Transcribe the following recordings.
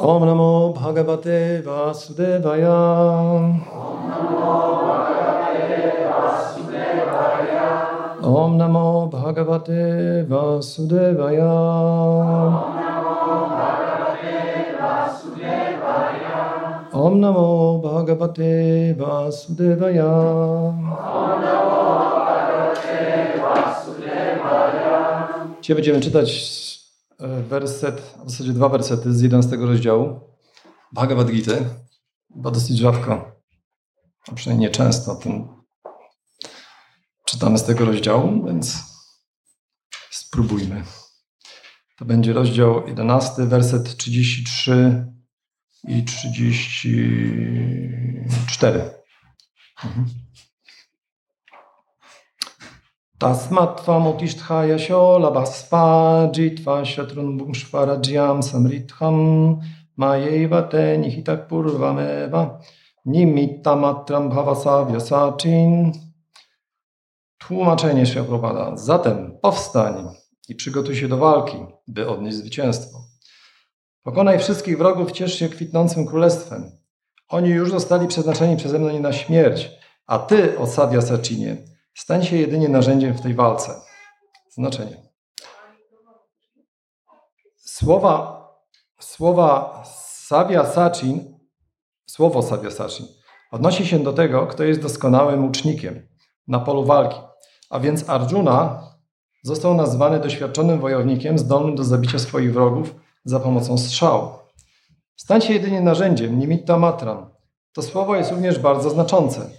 Om Namo Bhagavate Vasudevaya. Om Namo Bhagavate Vasudevaya. Om Namo Bhagavate Vasudevaya. Dzisiaj będziemy czytać werset, w zasadzie dwa wersety z 11 rozdziału Bhagavad Gita, bo dosyć rzadko, a przynajmniej nieczęsto ten czytamy z tego rozdziału, więc spróbujmy. To będzie rozdział 11, werset 33 i 34. Mhm. Tasmat tvamutishthaya yasho labhaspa jitva shatrun bhumshvarajyam samritham mayeva te nihitak purvameva nimittamatram bhavasa vyasachin Tłumaczenie się propada. Zatem powstań i przygotuj się do walki, by odnieść zwycięstwo. Pokonaj wszystkich wrogów, ciesz się kwitnącym królestwem. Oni już zostali przeznaczeni przeze mnie na śmierć, a ty, o Sadia Sacinie, stań się jedynie narzędziem w tej walce. Znaczenie. Słowa, słowa Savia Sacin, słowo Savia Sacin odnosi się do tego, kto jest doskonałym łucznikiem na polu walki. A więc Arjuna został nazwany doświadczonym wojownikiem zdolnym do zabicia swoich wrogów za pomocą strzału. Stań się jedynie narzędziem, nimitta matram. To słowo jest również bardzo znaczące.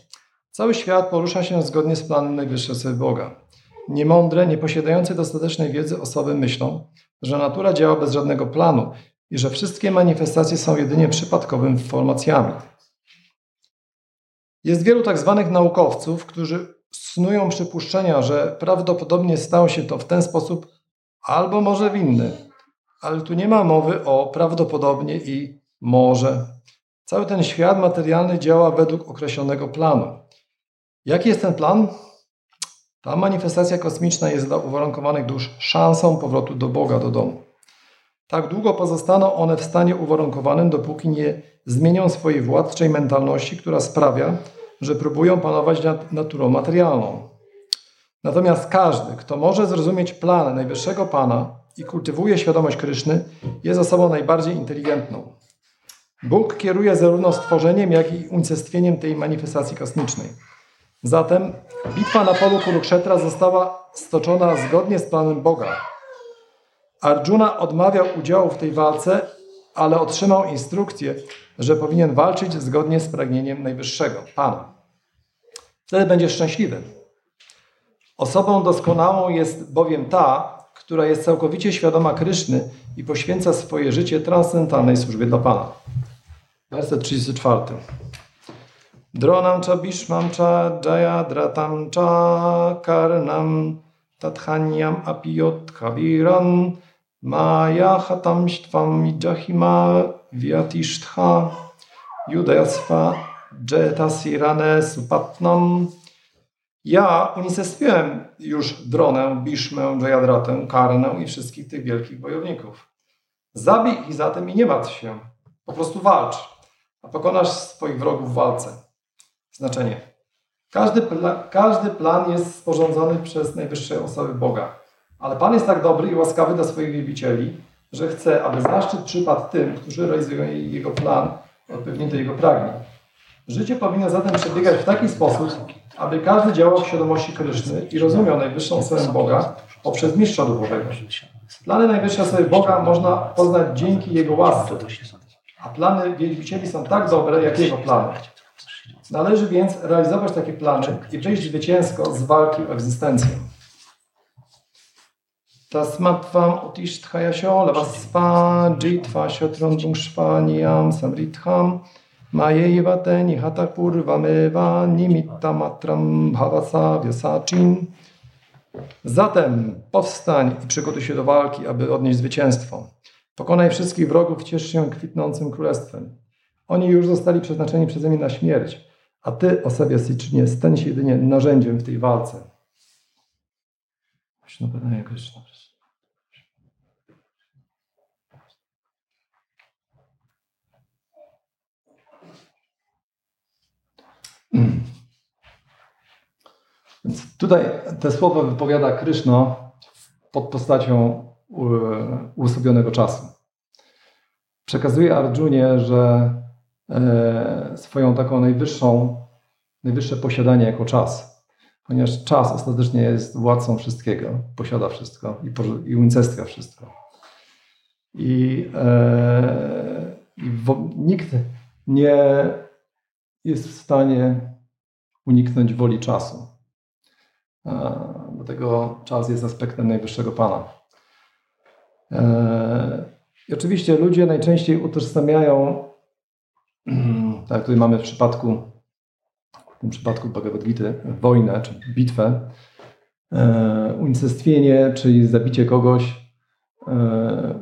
Cały świat porusza się zgodnie z planem najwyższego sobie Boga. Niemądre, nieposiadające dostatecznej wiedzy osoby myślą, że natura działa bez żadnego planu i że wszystkie manifestacje są jedynie przypadkowymi formacjami. Jest wielu tak zwanych naukowców, którzy snują przypuszczenia, że prawdopodobnie stało się to w ten sposób albo może w inny. Ale tu nie ma mowy o prawdopodobnie i może. Cały ten świat materialny działa według określonego planu. Jaki jest ten plan? Ta manifestacja kosmiczna jest dla uwarunkowanych dusz szansą powrotu do Boga, do domu. Tak długo pozostaną one w stanie uwarunkowanym, dopóki nie zmienią swojej władczej mentalności, która sprawia, że próbują panować nad naturą materialną. Natomiast każdy, kto może zrozumieć plan Najwyższego Pana i kultywuje świadomość Kryszny, jest osobą najbardziej inteligentną. Bóg kieruje zarówno stworzeniem, jak i unicestwieniem tej manifestacji kosmicznej. Zatem bitwa na polu Kurukshetra została stoczona zgodnie z planem Boga. Arjuna odmawiał udziału w tej walce, ale otrzymał instrukcję, że powinien walczyć zgodnie z pragnieniem Najwyższego, Pana. Wtedy będzie szczęśliwy. Osobą doskonałą jest bowiem ta, która jest całkowicie świadoma Kryszny i poświęca swoje życie transcendentalnej służbie dla Pana. Werset 34. Dronam cha bishmam cha jaya dratam cha karnam tathanyam apiyot kaviran maya hatam shtvam jahima vyatiштha judasva jetasirane supatnam ja unicestwiłem już Dronę, Biszmę, Jayadratę, Karnę i wszystkich tych wielkich wojowników. Zabij ich zatem i nie martw się. Po prostu walcz, a pokonasz swoich wrogów w walce. Znaczenie. Każdy, pla każdy plan jest sporządzony przez najwyższe osoby Boga. Ale Pan jest tak dobry i łaskawy dla swoich wielbicieli, że chce, aby zaszczyt przypadł tym, którzy realizują Jego plan odpowiednio do Jego pragnień. Życie powinno zatem przebiegać w taki sposób, aby każdy działał w świadomości Kryszny i rozumiał najwyższą osobę Boga poprzez mistrza duchowego. Plany najwyższej osoby Boga można poznać dzięki Jego łasce, a plany wielbicieli są tak dobre, jak Jego plany. Należy więc realizować takie plany i wyjść zwycięsko z walki o egzystencję. Tasmatvam utishthayaśo lavaspa jitva shotrun bungshvaniam samritham Majeva te nihata kurvameva nimitta matram bhavasa vyasachin. Zatem powstań i przygotuj się do walki, aby odnieść zwycięstwo. Pokonaj wszystkich wrogów, ciesz się kwitnącym królestwem. Oni już zostali przeznaczeni przeze mnie na śmierć, a ty, Osewio Siczynie, stań się jedynie narzędziem w tej walce. Krishna Padaya Krishna. Więc tutaj te słowa wypowiada Krishna pod postacią e, uosobionego czasu. Przekazuje Arjunie, że swoją taką najwyższą, najwyższe posiadanie jako czas, ponieważ czas ostatecznie jest władcą wszystkiego, posiada wszystko i, i unicestwia wszystko. I, e, i nikt nie jest w stanie uniknąć woli czasu. Dlatego czas jest aspektem najwyższego Pana. E, I oczywiście ludzie najczęściej utożsamiają, tak tutaj mamy w przypadku, w tym przypadku Bhagavad Gita, wojnę czy bitwę, e, unicestwienie, czyli zabicie kogoś e,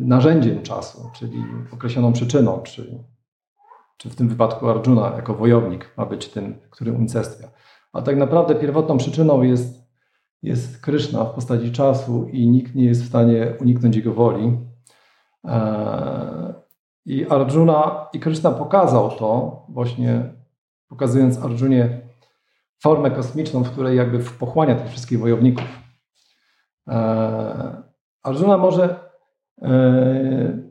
narzędziem czasu, czyli określoną przyczyną, czyli czy w tym wypadku Arjuna jako wojownik ma być tym, który unicestwia. A tak naprawdę pierwotną przyczyną jest, jest Kryszna w postaci czasu i nikt nie jest w stanie uniknąć jego woli. E, I Arjuna i Kryszna pokazał to właśnie pokazując Arjunie formę kosmiczną, w której jakby pochłania tych wszystkich wojowników. E, Arjuna może e,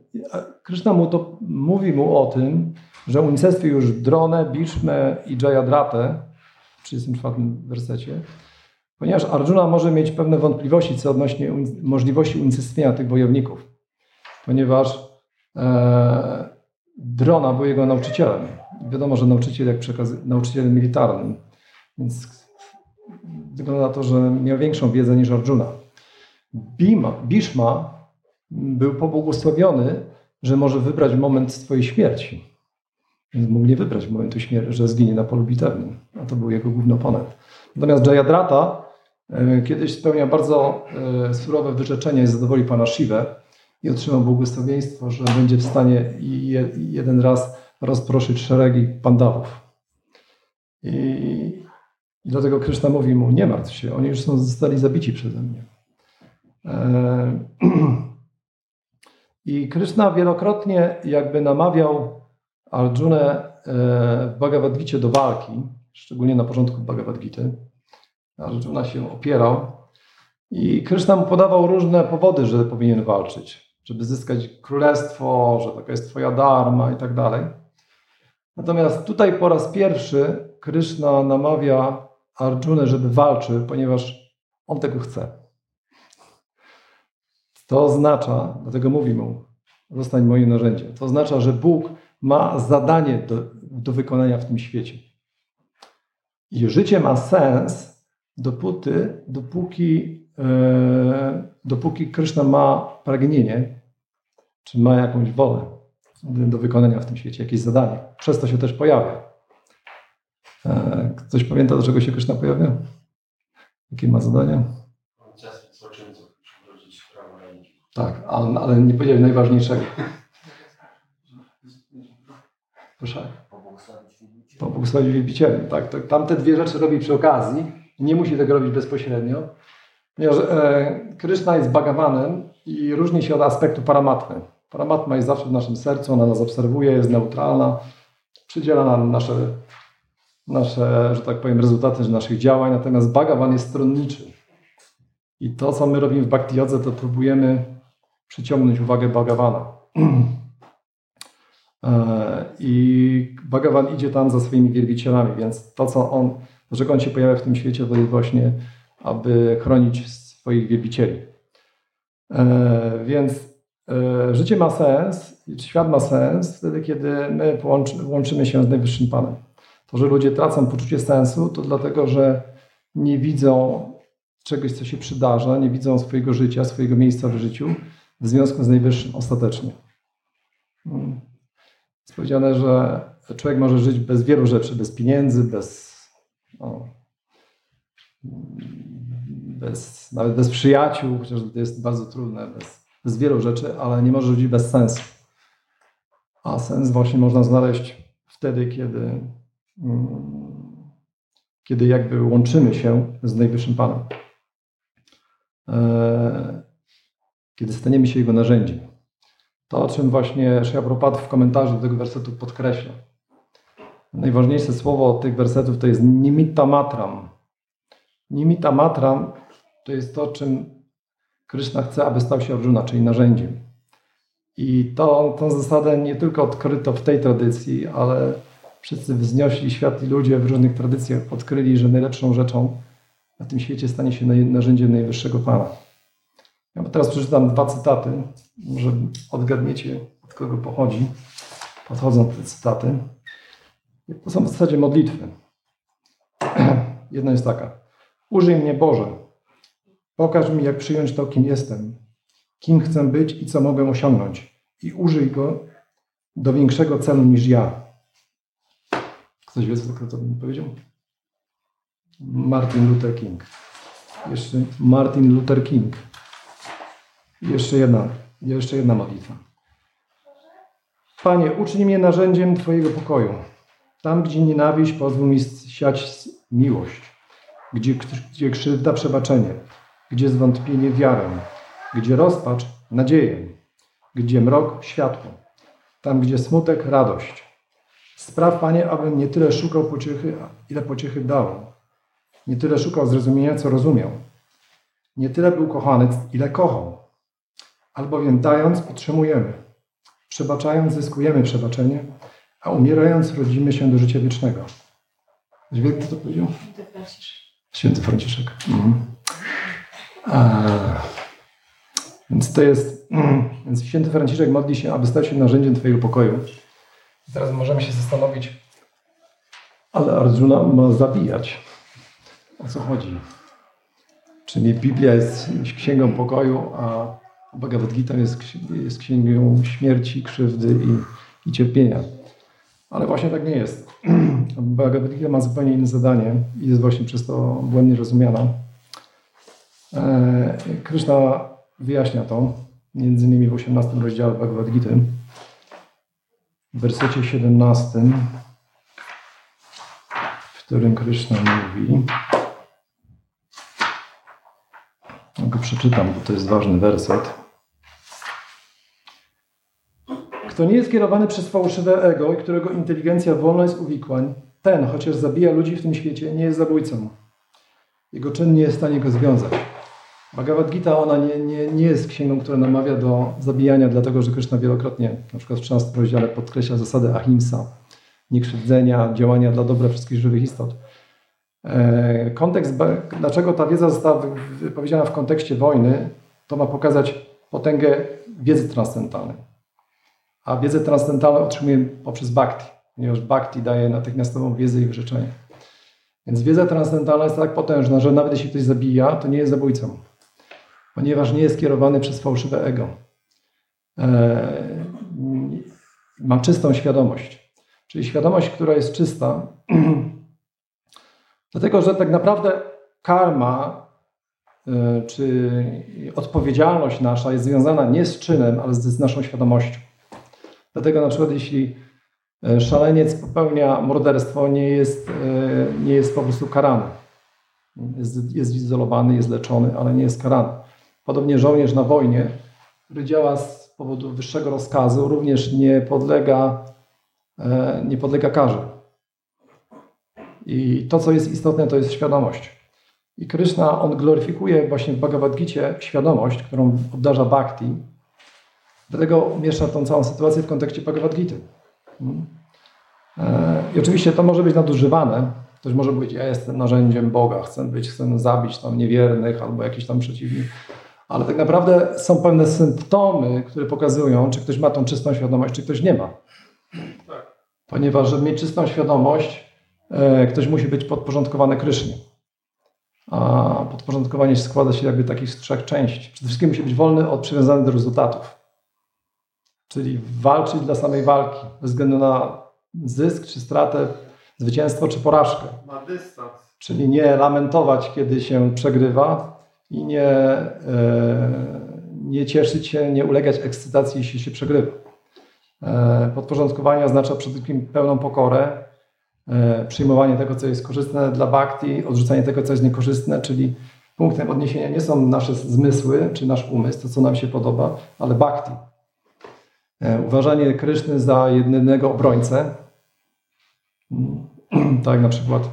Kryszna mu to mówi mu o tym, że unicestwi już Dronę, Bishmę i Jayadratę w 34 wersecie, ponieważ Arjuna może mieć pewne wątpliwości co odnośnie możliwości unicestwienia tych wojowników, ponieważ Drona był jego nauczycielem. Wiadomo, że nauczyciel jak przekaz, nauczycielem militarnym, więc wygląda na to, że miał większą wiedzę niż Arjuna. Bima, Bishma był pobłogosławiony, że może wybrać moment swojej śmierci. Więc mógł nie wybrać momentu śmierci, że zginie na polu bitewnym. A to był jego główny oponent. Natomiast Jayadrata e, kiedyś spełnia bardzo e, surowe wyrzeczenie i zadowoli pana Shiva i otrzymał błogosławieństwo, że będzie w stanie jeden raz rozproszyć szeregi pandawów. I, I dlatego Krishna mówi mu, nie martw się, oni już są, zostali zabici przeze mnie. E, I Krishna wielokrotnie jakby namawiał Arjunę e, w Bhagavad Gita do walki, szczególnie na początku Bhagavad Gita. Arjuna się opierał i Krishna mu podawał różne powody, że powinien walczyć, żeby zyskać królestwo, że taka jest twoja dharma i tak dalej. Natomiast tutaj po raz pierwszy Krishna namawia Arjunę, żeby walczył, ponieważ on tego chce. To oznacza, dlatego mówi mu, zostań moim narzędziem. To oznacza, że Bóg ma zadanie do, do wykonania w tym świecie. I życie ma sens, dopóty, dopóki, e, dopóki ma pragnienie, czy ma jakąś wolę do wykonania w tym świecie, jakieś zadanie. Przez to się też pojawia. E, ktoś pamięta, do czego się Krishna pojawia? Jakie ma zadanie? Tak, ale, ale nie powiedziałem najważniejszego. Proszę. Pobłogosławić wielbicielem. Tak, to, tamte dwie rzeczy robi przy okazji. Nie musi tego robić bezpośrednio. Ponieważ e, Kryszna jest bagawanem i różni się od aspektu paramatmy. Paramatma jest zawsze w naszym sercu, ona nas obserwuje, jest neutralna, przydziela nam nasze, nasze że tak powiem, rezultaty naszych działań, natomiast bagawan jest stronniczy. I to, co my robimy w Bhakti Jodze, to próbujemy przyciągnąć uwagę bagawana. E, I Bhagavan idzie tam za swoimi wielbicielami, więc to, co on, dlaczego on się pojawia w tym świecie, to jest właśnie, aby chronić swoich wielbicieli. E, więc życie ma sens, świat ma sens wtedy, kiedy my łączymy się z Najwyższym Panem. To, że ludzie tracą poczucie sensu, to dlatego, że nie widzą czegoś, co się przydarza, nie widzą swojego życia, swojego miejsca w życiu w związku z Najwyższym ostatecznie. Hmm. Jest powiedziane, że człowiek może żyć bez wielu rzeczy, bez pieniędzy, bez, no, bez nawet bez przyjaciół, chociaż to jest bardzo trudne, bez, bez wielu rzeczy, ale nie może żyć bez sensu. A sens właśnie można znaleźć wtedy, kiedy, mm, kiedy jakby łączymy się z Najwyższym Panem. E, kiedy staniemy się Jego narzędziem. To, o czym właśnie Prabhupada w komentarzu do tego wersetu podkreśla. Najważniejsze słowo tych wersetów to jest nimitta matram, Nimita matra to jest to, czym Kryszna chce, aby stał się Arjuna, czyli narzędziem. I to, tą zasadę nie tylko odkryto w tej tradycji, ale wszyscy wzniośli, światli ludzie w różnych tradycjach odkryli, że najlepszą rzeczą na tym świecie stanie się narzędziem najwyższego Pana. Ja teraz przeczytam dwa cytaty, może odgadniecie, od kogo pochodzi. Podchodzą te cytaty. To są w zasadzie modlitwy. Jedna jest taka. Użyj mnie Boże. Pokaż mi, jak przyjąć to, kim jestem, kim chcę być i co mogę osiągnąć. I użyj go do większego celu niż ja. Ktoś wie, co to bym powiedział? Martin Luther King. Jeszcze Martin Luther King. Jeszcze jedna, jeszcze jedna modlitwa. Panie, uczyń mnie narzędziem Twojego pokoju. Tam, gdzie nienawiść, pozwól mi siać miłość. Gdzie, gdzie krzywda, przebaczenie. Gdzie zwątpienie, wiarę. Gdzie rozpacz, nadzieję. Gdzie mrok, światło. Tam, gdzie smutek, radość. Spraw, Panie, abym nie tyle szukał pociechy, ile pociechy dał. Nie tyle szukał zrozumienia, co rozumiał. Nie tyle był kochany, ile kochał. Albowiem dając, otrzymujemy. Przebaczając, zyskujemy przebaczenie, a umierając, rodzimy się do życia wiecznego. Ktoś wie, kto to powiedział? Święty Franciszek. Święty Franciszek. Mhm. Więc to jest, mm, więc święty Franciszek modli się, aby stać się narzędziem Twojego pokoju. I teraz możemy się zastanowić, ale Arjuna ma zabijać. O co chodzi? Czyli Biblia jest księgą pokoju, a Bhagavad Gita jest, jest księgą śmierci, krzywdy i, i cierpienia. Ale właśnie tak nie jest. Bhagavad Gita ma zupełnie inne zadanie i jest właśnie przez to błędnie rozumiana. E, Krishna wyjaśnia to, między innymi w 18 rozdziale Bhagavad Gita, w wersecie 17, w którym Krishna mówi, go przeczytam, bo to jest ważny werset. Kto nie jest kierowany przez fałszywe ego i którego inteligencja wolna jest uwikłań, ten, chociaż zabija ludzi w tym świecie, nie jest zabójcą. Jego czyn nie jest w stanie go związać. Bhagavad Gita, ona nie, nie, nie jest księgą, która namawia do zabijania, dlatego że Krishna wielokrotnie, na przykład w 13 rozdziale podkreśla zasadę ahimsa, niekrzywdzenia, działania dla dobra wszystkich żywych istot. E, kontekst, dlaczego ta wiedza została wypowiedziana w kontekście wojny, to ma pokazać potęgę wiedzy transcendentalnej. A wiedzę transcendentalną otrzymuje poprzez bhakti, ponieważ bhakti daje natychmiastową wiedzę i wyrzeczenie. Więc wiedza transcendentalna jest tak potężna, że nawet jeśli ktoś zabija, to nie jest zabójcą ponieważ nie jest kierowany przez fałszywe ego. E, ma czystą świadomość. Czyli świadomość, która jest czysta, dlatego że tak naprawdę karma e, czy odpowiedzialność nasza jest związana nie z czynem, ale z naszą świadomością. Dlatego na przykład jeśli e, szaleniec popełnia morderstwo, nie jest, nie jest po prostu karany. Jest, jest izolowany, jest leczony, ale nie jest karany. Podobnie żołnierz na wojnie, który działa z powodu wyższego rozkazu, również nie podlega, e, nie podlega karze. I to, co jest istotne, to jest świadomość. I Krishna, on gloryfikuje właśnie w Bhagavad Gita świadomość, którą obdarza bhakti. Dlatego umieszcza tą całą sytuację w kontekście Bhagavad Gita. Hmm. E, I oczywiście to może być nadużywane. Ktoś może powiedzieć, ja jestem narzędziem Boga, chcę być, chcę zabić tam niewiernych albo jakiś tam przeciwnik ale tak naprawdę są pewne symptomy, które pokazują, czy ktoś ma tą czystą świadomość, czy ktoś nie ma. Tak. Ponieważ, żeby mieć czystą świadomość, e, ktoś musi być podporządkowany Krysznie. A podporządkowanie składa się jakby takich z trzech części. Przede wszystkim musi być wolny od przywiązany do rezultatów. Czyli walczyć dla samej walki, bez względu na zysk czy stratę, zwycięstwo czy porażkę. Ma dystans. Czyli nie lamentować, kiedy się przegrywa, i nie, e, nie cieszyć się, nie ulegać ekscytacji, jeśli się przegrywa. E, podporządkowanie oznacza przede wszystkim pełną pokorę, e, przyjmowanie tego, co jest korzystne dla bhakti, odrzucanie tego, co jest niekorzystne, czyli punktem odniesienia nie są nasze zmysły czy nasz umysł, to co nam się podoba, ale bhakti. Uważanie Kryszny za jedynego obrońcę, tak na przykład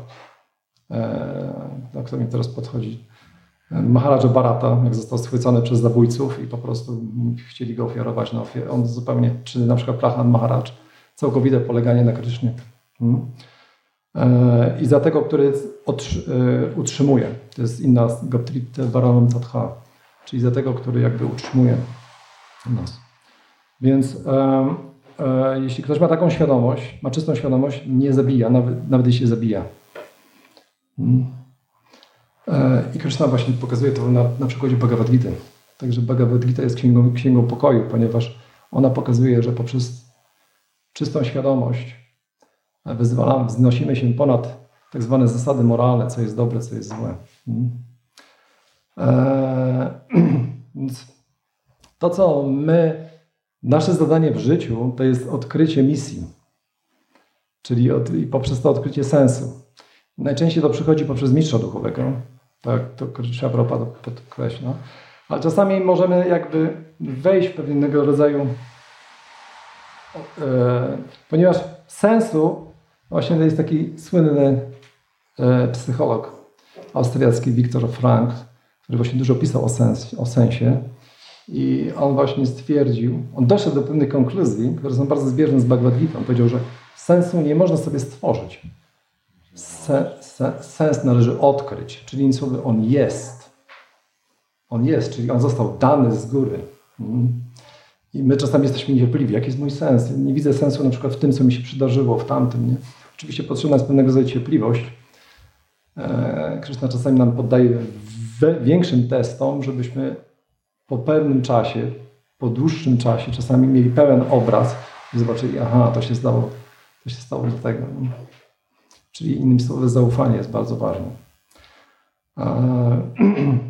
e, kto mi teraz podchodzi, Maharaja Barata, jak został schwycony przez zabójców i po prostu chcieli go ofiarować na ofiarę. On zupełnie, czy na przykład Prahlan Maharaj, całkowite poleganie na Krysznie. Hmm. E, I za tego, który e, utrzymuje, to jest inna Goptrite Varanam Tatha, czyli za tego, który jakby utrzymuje nas. Więc e, e, jeśli ktoś ma taką świadomość, ma czystą świadomość, nie zabija, nawet, nawet jeśli zabija. Hmm. E, I Krishna właśnie pokazuje to na, na przykładzie Bhagavad Gita. Także Bhagavad Gita jest księgą, księgą pokoju, ponieważ ona pokazuje, że poprzez czystą świadomość wyzwalamy, wznosimy się ponad tak zwane zasady moralne, co jest dobre, co jest złe. Hmm. Eee, więc to, co my, nasze zadanie w życiu, to jest odkrycie misji, czyli od, poprzez to odkrycie sensu. Najczęściej to przychodzi poprzez mistrza duchowego, tak to Krishna Prabhupada podkreśla, ale czasami możemy jakby wejść w pewnego rodzaju, e, ponieważ sensu, właśnie to jest taki słynny e, psycholog austriacki Viktor Frank, który właśnie dużo pisał o, sens, o sensie i on właśnie stwierdził, on doszedł do pewnych konkluzji, które są bardzo zbieżne z Bhagavad Gita. On powiedział, że sensu nie można sobie stworzyć. Se, se, sens należy odkryć, czyli innymi słowy, on jest. On jest, czyli on został dany z góry. Mm. I my czasami jesteśmy niecierpliwi. Jaki jest mój sens? Nie widzę sensu na przykład w tym, co mi się przydarzyło, w tamtym. Nie? Oczywiście potrzebna jest pewnego rodzaju cierpliwość. Eee, Krishna czasami nam poddaje większym testom, żebyśmy po pewnym czasie, po dłuższym czasie, czasami mieli pełen obraz i zobaczyli, aha, to się stało, to się stało do tego. Czyli innym słowem zaufanie jest bardzo ważne.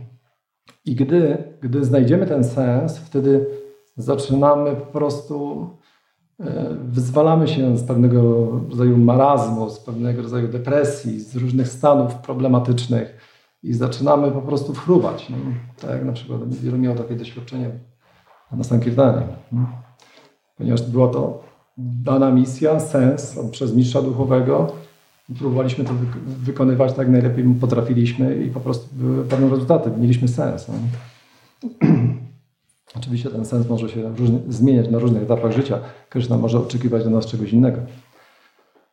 I gdy, gdy znajdziemy ten sens, wtedy zaczynamy po prostu, e, wyzwalamy się z pewnego rodzaju marazmu, z pewnego rodzaju depresji, z różnych stanów problematycznych i zaczynamy po prostu fruwać. No, tak jak na przykład wielu miało takie doświadczenie na Sankirtanie. No. Ponieważ była to dana misja, sens przez mistrza duchowego, próbowaliśmy to wykonywać tak najlepiej potrafiliśmy i po prostu były pewne rezultaty, mieliśmy sens. No. Oczywiście ten sens może się różnie, zmieniać na różnych etapach życia. Każdy może oczekiwać od nas czegoś innego.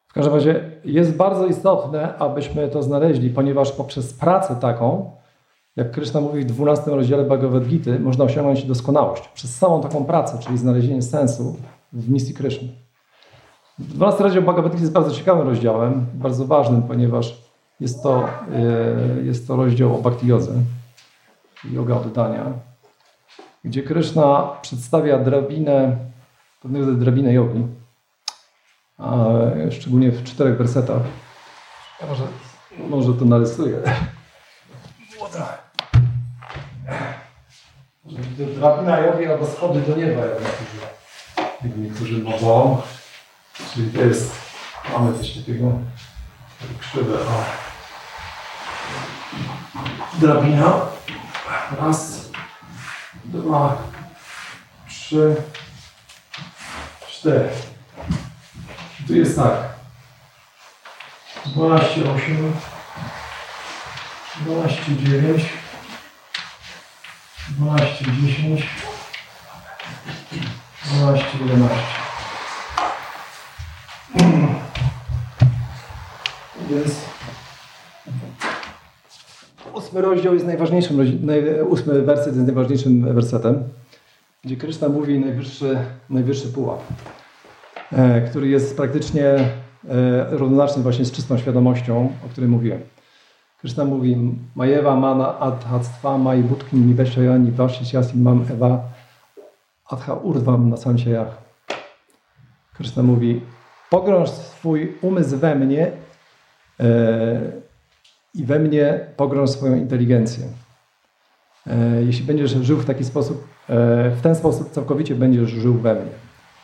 W każdym razie jest bardzo istotne, abyśmy to znaleźli, ponieważ poprzez pracę taką, jak Krishna mówi w 12 rozdziale Bhagavad Gita, można osiągnąć doskonałość. Przez samą taką pracę, czyli znalezienie sensu w misji Krishna. 12 rozdział Gita jest bardzo ciekawym rozdziałem, bardzo ważnym, ponieważ jest to, e, jest to rozdział o Bhakti Jodze, yoga oddania, gdzie Krishna przedstawia drabinę, pewnego rodzaju drabinę jogi, szczególnie w czterech wersetach. Ja może, może to narysuję. Drabina jogi albo schody do nieba, jak niektórzy mówią. Czyli jest, mamy coś takiego, krzywe, o. Drabina. Raz, dwa, trzy, cztery. Tu jest tak. 12, 8, 12, 9, 12, 10, 12, 11. Więc ósmy rozdział jest najważniejszym, ósmy werset jest najważniejszym wersetem, gdzie Krishna mówi najwyższy, najwyższy pułap, e, który jest praktycznie e, równoznaczny właśnie z czystą świadomością, o której mówiłem. Krishna mówi Majewa mana adhactva mai budkin niveshayani vashisyasi mam eva adha urdvam na sanchayach. Krishna mówi pogrąż swój umysł we mnie i we mnie pogrąż swoją inteligencję. E, jeśli będziesz żył w taki sposób, e, w ten sposób całkowicie będziesz żył we mnie.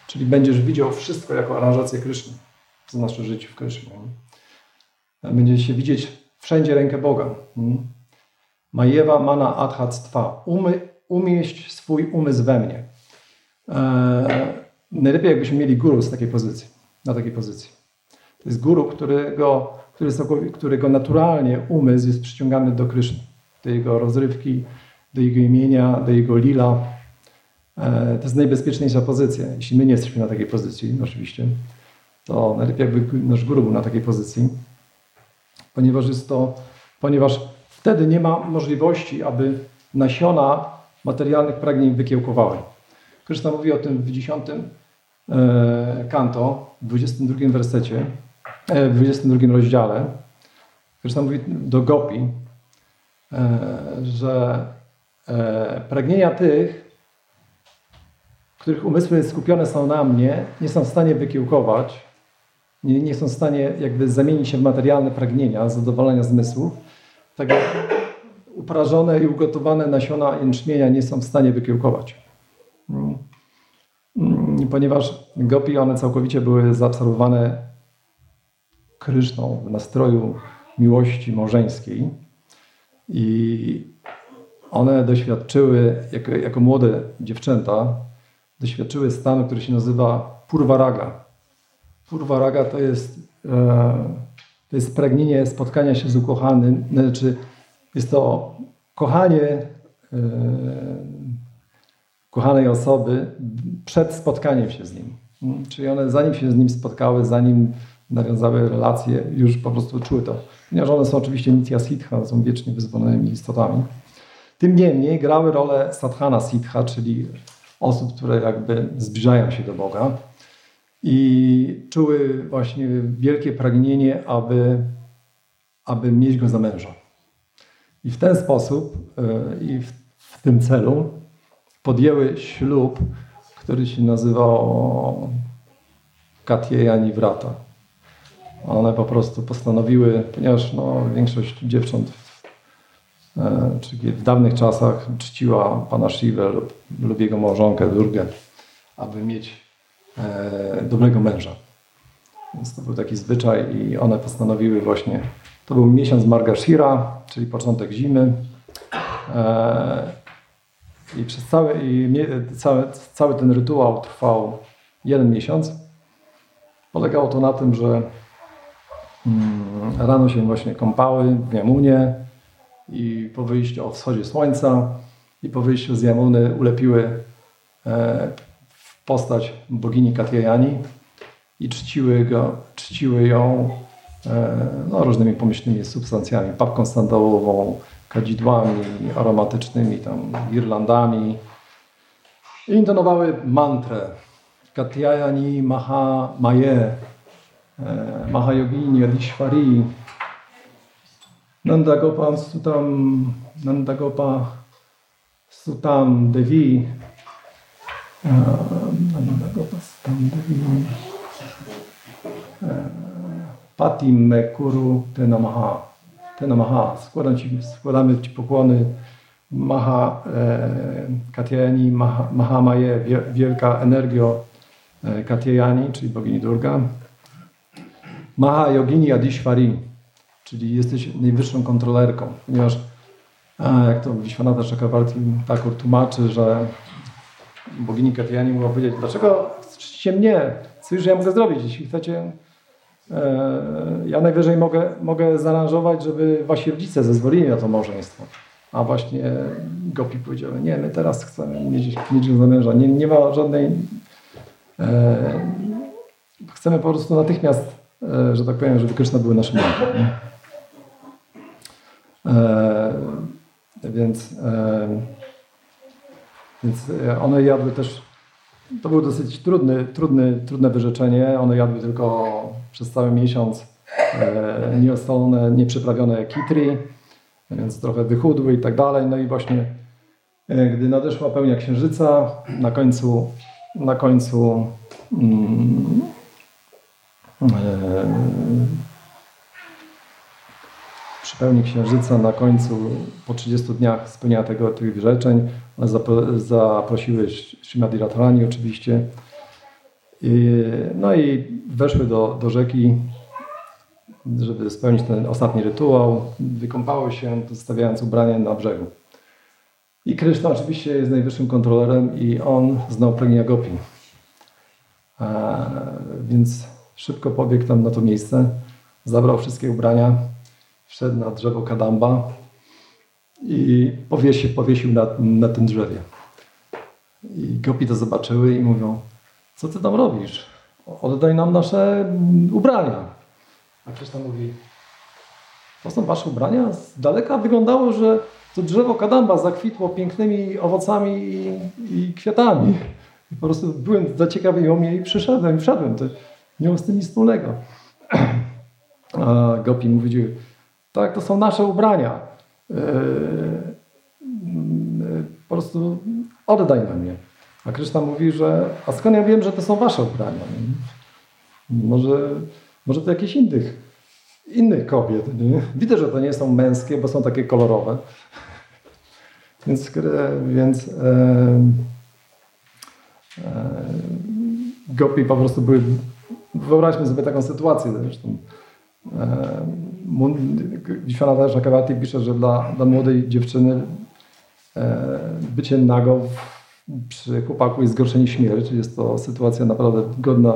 Czyli będziesz widział wszystko jako aranżację Kryszny. To znaczy żyć w Krysznie. Będziesz się widzieć wszędzie rękę Boga. Majewa mana adhactwa. Umy, umieść swój umysł we mnie. najlepiej jakbyśmy mieli guru z takiej pozycji, na takiej pozycji. To jest guru, którego który którego naturalnie umysł jest przyciągany do Kryszny, do jego rozrywki, do jego imienia, do jego lila. E, to jest najbezpieczniejsza pozycja. Jeśli my nie jesteśmy na takiej pozycji, oczywiście, to najlepiej jakby nasz guru był na takiej pozycji, ponieważ jest to, ponieważ wtedy nie ma możliwości, aby nasiona materialnych pragnień wykiełkowały. Krishna mówi o tym w 10 e, kanto, w 22 wersecie, w 22 rozdziale. Krishna mówi do Gopi, e, że pragnienia tych, których umysły skupione są na mnie, nie są w stanie wykiełkować, nie, nie są w stanie jakby zamienić się w materialne pragnienia, zadowolenia zmysłów, tak jak uprażone i ugotowane nasiona jęczmienia nie są w stanie wykiełkować. Mm. Mm, ponieważ gopi one całkowicie były zaabsorbowane kryszną w nastroju miłości małżeńskiej i one doświadczyły, jako, jako młode dziewczęta, doświadczyły stanu, który się nazywa purvaraga. Purvaraga to jest, e, to jest pragnienie spotkania się z ukochanym, znaczy jest to kochanie e, kochanej osoby przed spotkaniem się z nim. Czyli one zanim się z nim spotkały, zanim nawiązały relacje, już po prostu czuły to. Ponieważ one są oczywiście nitya siddha, są wiecznie wyzwolonymi istotami. Tym niemniej grały rolę sadhana siddha, czyli osób, które jakby zbliżają się do Boga i czuły właśnie wielkie pragnienie, aby, aby mieć go za męża. I w ten sposób e, i w, w tym celu podjęły ślub, który się nazywał Katieja Wrata. One po prostu postanowiły, ponieważ no, większość dziewcząt e, w dawnych czasach czciła pana Shivę lub, lub jego małżonkę Durgę, aby mieć e, dobrego męża. Więc to był taki zwyczaj i one postanowiły właśnie, to był miesiąc Margashira, czyli początek zimy. E, i przez cały, i cały, cały ten rytuał trwał jeden miesiąc. Polegało to na tym, że rano się właśnie kąpały w Jamunie i po wyjściu o wschodzie słońca i po wyjściu z Jamuny ulepiły e, postać bogini Katyjani i czciły, go, czciły ją e, no, różnymi pomyślnymi substancjami, papką sandałową, kadzidłami aromatycznymi, tam girlandami. I intonowały mantrę. Katyayani Maha Maye, e, Mahayogini Adishwari, Nandagopa Sutam, Nandagopa Sutam Devi, e, Nandagopa Sutam Devi, e, Patim Kuru Te Namaha. Te Namaha. Składam ci, składamy Ci pokłony Maha e, Katyayani, Maha, Mahamaje, wielka energio e, Katyayani, czyli bogini Durga. Maha Yogini Adishwari, czyli jesteś najwyższą kontrolerką, ponieważ a, jak to Vishwanatha Chakravarti Thakur tłumaczy, że bogini Katyayani mogła powiedzieć, dlaczego czcicie mnie? Co już ja mogę zrobić? Jeśli chcecie E, ja najwyżej mogę, mogę zaaranżować, żeby wasi rodzice zezwolili na to małżeństwo. A właśnie Gopi powiedział, nie, my teraz chcemy mieć, mieć go za męża. Nie, nie ma żadnej... E, chcemy po prostu natychmiast, e, że tak powiem, żeby Kryszna były naszym mężem. E, więc, e, więc one jadły też to był dosyć trudny, trudny, trudne wyrzeczenie. One jadły tylko przez cały miesiąc e, nieosolone, nieprzyprawione kitri, więc trochę wychudły i tak dalej. No i właśnie e, gdy nadeszła pełnia księżyca, na końcu, na końcu mm, e, przy pełni księżyca na końcu, po 30 dniach spełnienia tego, tych wyrzeczeń, one zaprosiły Radharani oczywiście. I, no i weszły do, do rzeki, żeby spełnić ten ostatni rytuał. Wykąpały się, zostawiając ubranie na brzegu. I Kryszna oczywiście jest najwyższym kontrolerem i on znał pragnienia Gopi. A, więc szybko pobiegł tam na to miejsce zabrał wszystkie ubrania, wszedł na drzewo kadamba i powiesił, powiesił na, na tym drzewie. I gopi to zobaczyły i mówią, co ty tam robisz? Oddaj nam nasze ubrania. A Krzysztof mówi, to są wasze ubrania? Z daleka wyglądało, że to drzewo kadamba zakwitło pięknymi owocami i, i kwiatami. I po prostu byłem zaciekawiony i przyszedłem i wszedłem. To nie miało z tym nic wspólnego. A Gopi mówi, tak, to są nasze ubrania. Yy, yy, po prostu oddaj nam je. A Kryszna mówi, że a skąd ja wiem, że to są wasze ubrania? Może, może to jakieś innych, innych kobiet. Nie? Widzę, że to nie są męskie, bo są takie kolorowe. Więc, więc e, e, gopi po prostu były. Wyobraźmy sobie taką sytuację. Zresztą Wiśwana Czakawati pisze, że dla, dla młodej dziewczyny e, bycie nago przy chłopaku jest gorsze niż śmierć. Jest to sytuacja naprawdę godna,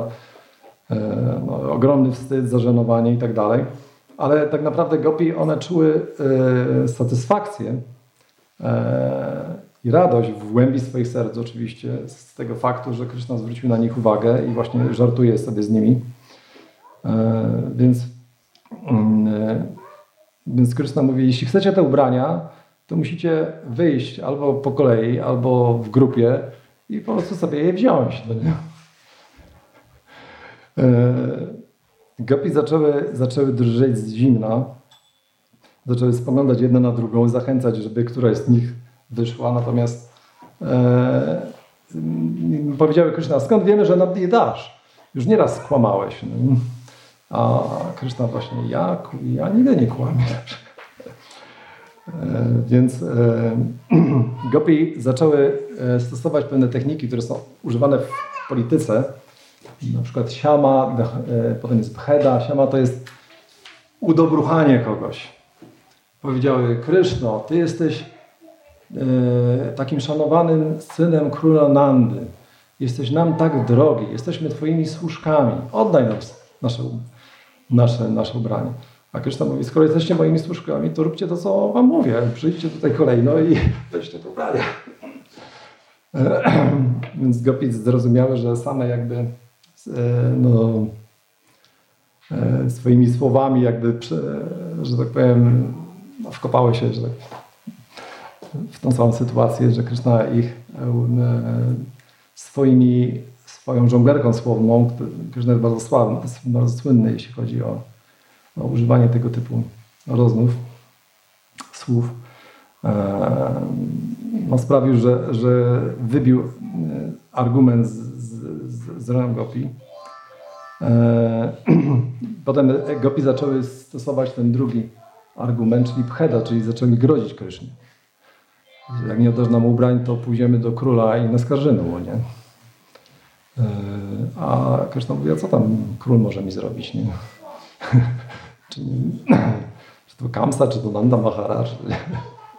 e, no, ogromny wstyd, zażenowanie i tak dalej. Ale tak naprawdę gopi, one czuły e, satysfakcję i radość w głębi swoich serc oczywiście z tego faktu, że Krishna zwrócił na nich uwagę i właśnie żartuje sobie z nimi. Więc Mm, e, więc Krystyna mówi, jeśli chcecie te ubrania, to musicie wyjść albo po kolei, albo w grupie i po prostu sobie je wziąć. No? E, Gopi zaczęły, zaczęły drżeć z zimna, zaczęły spoglądać jedna na drugą, zachęcać, żeby któraś z nich wyszła, natomiast e, powiedziały Kryszna, skąd wiemy, że nam je dasz? Już nieraz kłamałeś. No. A Kryszna właśnie, ja, ja nigdy nie kłamię. E, więc e, gopi zaczęły e, stosować pewne techniki, które są używane w polityce. Na przykład siama, potem jest bheda. Siama to jest udobruchanie kogoś. Powiedziały, Kryszno, ty jesteś takim szanowanym synem króla Nandy. Jesteś nam tak drogi, jesteśmy twoimi służkami. Oddaj nam nasze nasze, nasze ubranie. A Kryszna mówi, skoro jesteście moimi służkami, to róbcie to, co wam mówię. Przyjdźcie tutaj kolejno i weźcie te ubrania. Więc Gopic zrozumiały, że same jakby e, no, e, swoimi słowami jakby, że tak powiem, wkopały się że tak, w tą samą sytuację, że Kryszna ich e, swoimi swoją żonglerką słowną, który jest bardzo, sławny, bardzo słynny, jeśli chodzi o, o używanie tego typu rozmów, słów. No, sprawił, że, że wybił e, argument z, z, z Gopi. E, potem Gopi zaczęły stosować ten drugi argument, czyli pcheda, czyli zaczęły grozić Krysznie. Jak nie oddasz nam ubrań, to pójdziemy do króla i naskarżymy mu, nie? E, a Kryszna mówi, a co tam król może mi zrobić? Nie? czy, czy to Kamsa, czy to Nanda Mahara? Czy...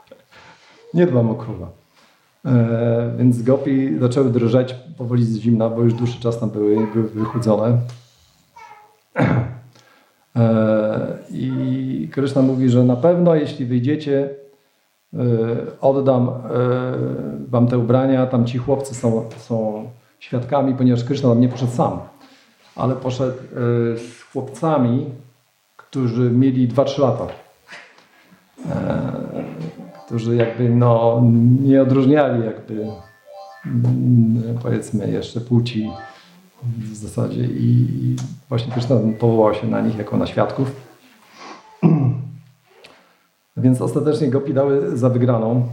nie dbam o króla. E, więc gopi zaczęły drżeć powoli z zimna, bo już dłuższy czas tam były, były wychudzone. E, I Kryszna mówi, że na pewno jeśli wyjdziecie, oddam e, wam te ubrania, tam ci chłopcy są, są świadkami, ponieważ Kryszna nie poszedł sam, ale poszedł e, z chłopcami, którzy mieli 2-3 lata. E, którzy jakby no, nie odróżniali jakby mm, powiedzmy jeszcze płci w zasadzie i właśnie Kryszna powołał się na nich jako na świadków. Więc ostatecznie Gopi dały za wygraną.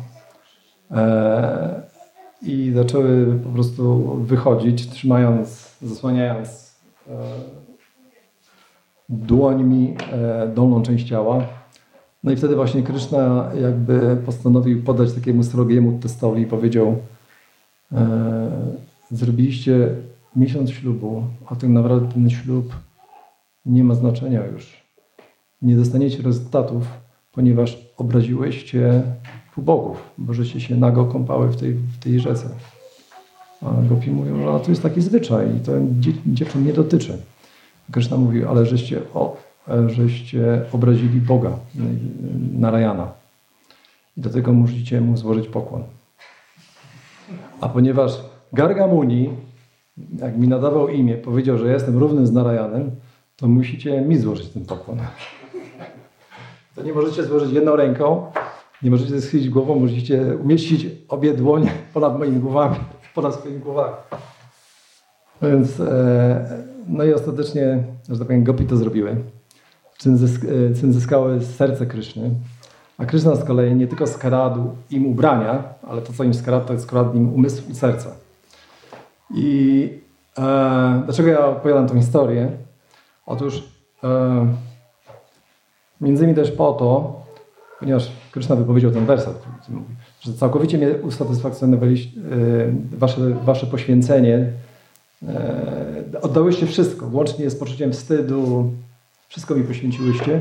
E, i zaczęły po prostu wychodzić, trzymając, zasłaniając e, dłońmi e, dolną część ciała. No i wtedy właśnie Kryszna jakby postanowił podać takiemu srogiemu testowi i powiedział e, zrobiliście miesiąc ślubu, a tak naprawdę ten ślub nie ma znaczenia już. Nie dostaniecie rezultatów, ponieważ obraziłeście bogów, bo żeście się nago kąpały w tej, w tej rzece. A gopi mówią, że to jest taki zwyczaj i to dziewczyn nie dotyczy. Krishna mówił, ale żeście o, żeście obrazili Boga, Narayana. I dlatego musicie mu złożyć pokłon. A ponieważ Gargamuni, jak mi nadawał imię, powiedział, że jestem równy z Narayanem, to musicie mi złożyć ten pokłon. To nie możecie złożyć jedną ręką, nie możecie schylić głową, musicie umieścić obie dłonie ponad moimi głowami, ponad swoimi głowami. Więc, e, no i ostatecznie, że tak powiem, gopi to zrobiły. Czym, e, zyskały serce Kryszny. A Kryszna z kolei nie tylko skradł im ubrania, ale to, co im skradł, to skradł im umysł i serce. I e, dlaczego ja opowiadam tę historię? Otóż e, między innymi też po to, ponieważ Kryszna wypowiedział ten werset, że całkowicie mnie usatysfakcjonowaliście, e, wasze, wasze poświęcenie, e, oddałyście wszystko, łącznie z poczuciem wstydu, wszystko mi poświęciłyście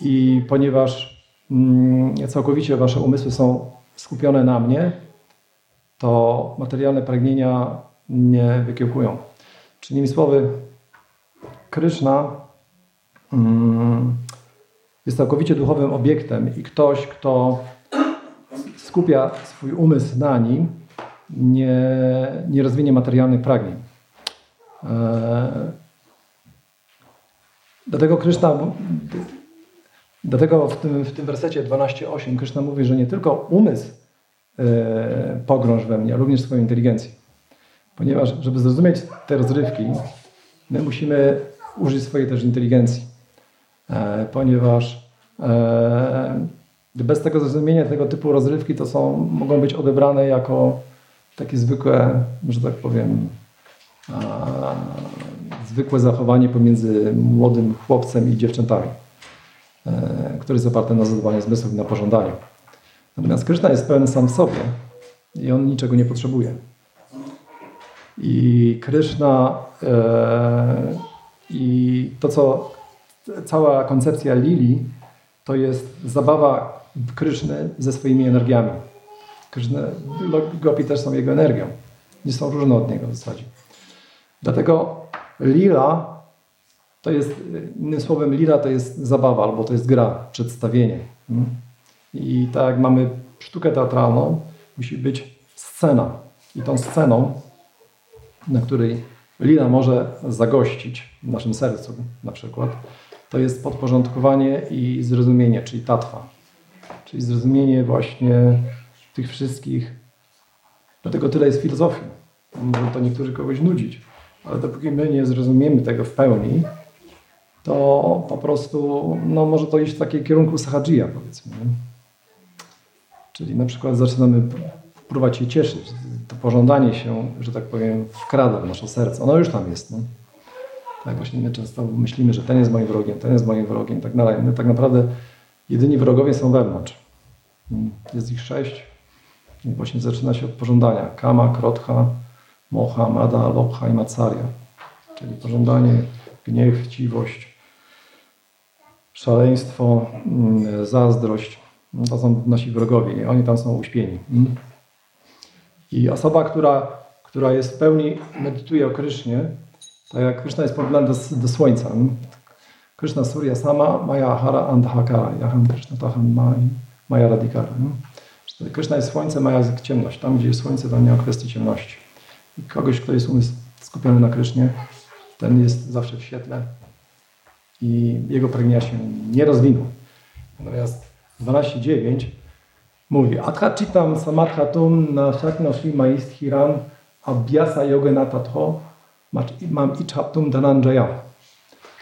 i ponieważ mm, całkowicie wasze umysły są skupione na mnie, to materialne pragnienia nie wykiełkują. Czyli innymi słowy, Kryszna mm, jest całkowicie duchowym obiektem i ktoś, kto skupia swój umysł na nim, nie, nie rozwinie materialnych pragnień. E, dlatego Kryszna, dlatego w tym, w tym wersecie 12.8 Kryszna mówi, że nie tylko umysł e, pogrąż we mnie, ale również swoją inteligencję. Ponieważ, żeby zrozumieć te rozrywki, my musimy użyć swojej też inteligencji. E, ponieważ e, bez tego zrozumienia tego typu rozrywki to są, mogą być odebrane jako takie zwykłe, że tak powiem, zwykłe zachowanie pomiędzy młodym chłopcem i dziewczętami, e, które jest oparte na zadbaniu zmysłów i na pożądaniu. Natomiast Kryszna jest pełen sam w sobie i on niczego nie potrzebuje. I Kryszna e, i to, co cała koncepcja Lili, to jest zabawa Kryszny ze swoimi energiami. Kryszny, Gopi też są jego energią. Nie są różne od niego w zasadzie. Dlatego lila to jest, innym słowem, lila to jest zabawa albo to jest gra, przedstawienie. Hmm? I tak jak mamy sztukę teatralną, musi być scena. I tą sceną, na której lila może zagościć w naszym sercu na przykład, to jest podporządkowanie i zrozumienie, czyli tatwa. Czyli zrozumienie właśnie tych wszystkich. Dlatego tyle jest filozofii. Może to niektórzy kogoś nudzić, ale dopóki my nie zrozumiemy tego w pełni, to po prostu no, może to iść w takim kierunku sahajia, powiedzmy. Nie? Czyli na przykład zaczynamy próbować się cieszyć. To pożądanie się, że tak powiem, wkrada w nasze serce. Ono już tam jest. No. Tak właśnie my często myślimy, że ten jest moim wrogiem, ten jest moim wrogiem tak dalej. My tak naprawdę jedyni wrogowie są wewnątrz. Jest ich sześć. I właśnie zaczyna się od pożądania. Kama, krotha, mocha, mada, lobha i macarya. Czyli pożądanie, gniew, chciwość, szaleństwo, mm, zazdrość. No to są nasi wrogowie i oni tam są uśpieni. I osoba, która, która jest w pełni, medytuje o Krysznie, tak jak Krishna jest porównany do, do słońca. Krishna Surya Sama, Maya Hara Andhakara, Yaham Krishna Taham Maya Radikara. Krishna jest słońce, Maya jest ciemność. Tam, gdzie jest słońce, tam nie ma kwestii ciemności. I kogoś, kto jest umysł skupiony na Krysznie, ten jest zawsze w świetle i jego pragnienia się nie rozwiną. Natomiast 12.9 mówi Adhachitam samadhatum na shaknoshi maisthiram abhyasa yogenatatho mam ichaptum dananjaya.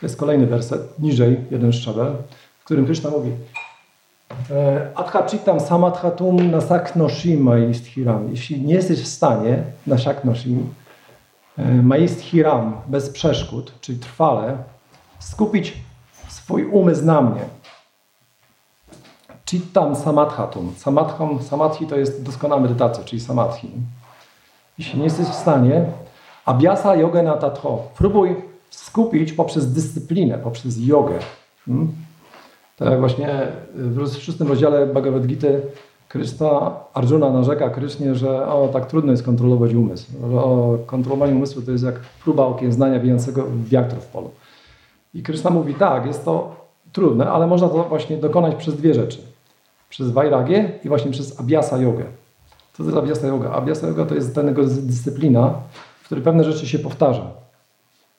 To jest kolejny werset, niżej, jeden szczebel, w którym Krishna mówi e, Adhachitam samadhatum nasaknoshi maisthiram. Jeśli nie jesteś w stanie nasaknoshi e, maisthiram bez przeszkód, czyli trwale, skupić swój umysł na mnie. Chittam samadhatum. Samadhi to jest doskonała medytacja, czyli samadhi. Jeśli nie jesteś w stanie, Abhyasa yoga na tatho. Próbuj skupić poprzez dyscyplinę, poprzez jogę. Hmm? Tak jak właśnie w szóstym rozdziale Bhagavad Gita Krishna, Arjuna narzeka Krysznie, że o, tak trudno jest kontrolować umysł. O, kontrolowanie umysłu to jest jak próba okiełznania wijącego wiatru w polu. I Kryszna mówi, tak, jest to trudne, ale można to właśnie dokonać przez dwie rzeczy. Przez Vairagię i właśnie przez Abhyasa Jogę. Co to jest Abhyasa Yoga? Abhyasa Yoga to jest tego dyscyplina, w której pewne rzeczy się powtarza.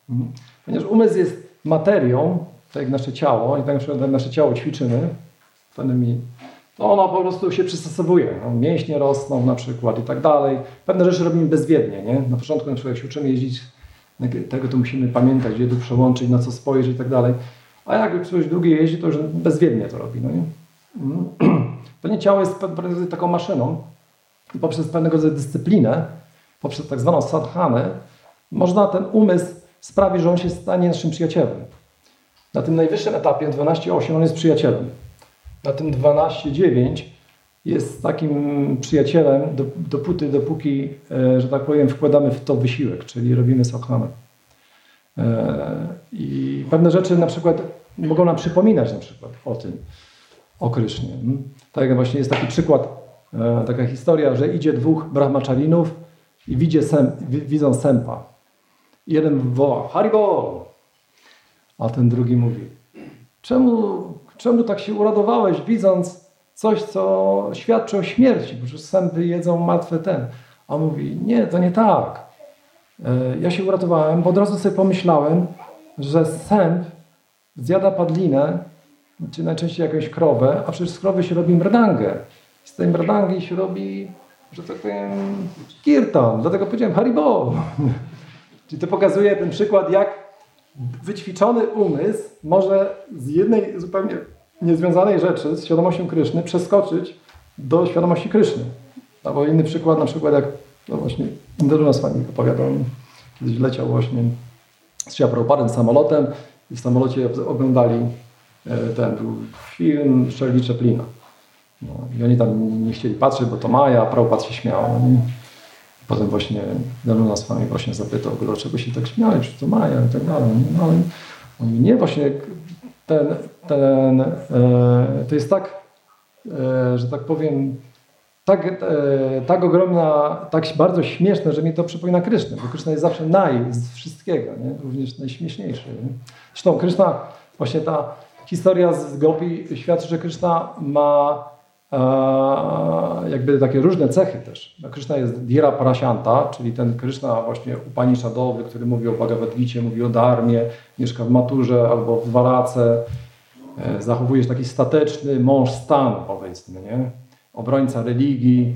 Mhm. Ponieważ umysł jest materią, tak jak nasze ciało, i tak jak nasze ciało ćwiczymy, to ono po prostu się przystosowuje. No, mięśnie rosną na przykład i tak dalej. Pewne rzeczy robimy bezwiednie. Nie? Na początku na przykład jak się uczymy jeździć, tego to musimy pamiętać, gdzie tu przełączyć, na co spojrzeć i tak dalej. A jak ktoś drugi jeździ, to już bezwiednie to robi. No nie? To nie ciało jest taką maszyną i poprzez pewnego rodzaju dyscyplinę, poprzez tak zwaną sadhanę, można ten umysł sprawić, że on się stanie naszym przyjacielem. Na tym najwyższym etapie 12.8 on jest przyjacielem. Na tym 12.9 jest takim przyjacielem dopóty, dopóki, e, że tak powiem, wkładamy w to wysiłek, czyli robimy sadhanę. E, I pewne rzeczy na przykład mogą nam przypominać na przykład o tym, o Krysznie. Tak jak właśnie jest taki przykład, e, taka historia, że idzie dwóch brahmacharinów i widzi sem, widzą sępa. Jeden woła, Haribo! A ten drugi mówi, czemu, czemu tak się uradowałeś, widząc coś, co świadczy o śmierci, bo już sępy jedzą martwe ten. A mówi, nie, to nie tak. E, ja się uratowałem, bo od razu sobie pomyślałem, że sęp zjada padlinę, czy najczęściej jakąś krowę, a przecież z krowy się robi mrdangę. Z tej mrdangi się robi, że tak powiem, kirtan. Dlatego powiedziałem haribo. Czyli to pokazuje ten przykład, jak wyćwiczony umysł może z jednej zupełnie niezwiązanej rzeczy, z świadomością Kryszny, przeskoczyć do świadomości Kryszny. Albo inny przykład, na przykład jak no właśnie Indoruna Swami opowiadał, kiedyś leciał właśnie z Prabhupadem samolotem i w samolocie oglądali e, ten był film Charlie Chaplina. No, I oni tam nie chcieli patrzeć, bo to Maja, a Prabhupada się śmiał. No Potem właśnie Daluna z wami właśnie zapytał, dlaczego się tak śmiali, czy to Maja i tak dalej. No ale on nie, właśnie ten, ten, e, to jest tak, e, że tak powiem, tak, e, tak ogromna, tak bardzo śmieszne, że mi to przypomina Krysznę, bo Kryszna jest zawsze naj z wszystkiego, nie? również najśmieszniejszy. Nie? Zresztą Kryszna, właśnie ta historia z Gopi świadczy, że Kryszna ma jakby takie różne cechy też. No, Kryszna jest Dira Parasianta, czyli ten Kryszna właśnie Upanishadowy, który mówi o Bhagavad Gita, mówi o Dharmie, mieszka w Maturze albo w Warace, e, zachowuje się taki stateczny mąż stanu powiedzmy, nie? obrońca religii,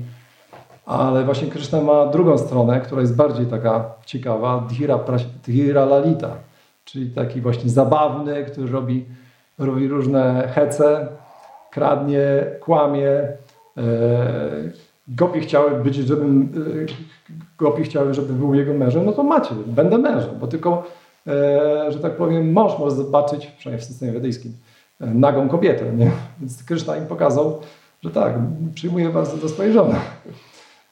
ale właśnie Kryszna ma drugą stronę, która jest bardziej taka ciekawa, Dhira, Dhira Lalita, czyli taki właśnie zabawny, który robi, robi różne hece, kradnie, kłamie. E, Gopi chciały być, żebym e, Gopi chciały, żeby był jego mężem, no to macie, będę mężem, bo tylko, e, że tak powiem, mąż może zobaczyć, przynajmniej w systemie wedyjskim, nagą kobietę, nie? Więc Kryszna im pokazał, że tak, przyjmuje bardzo do swojej żony.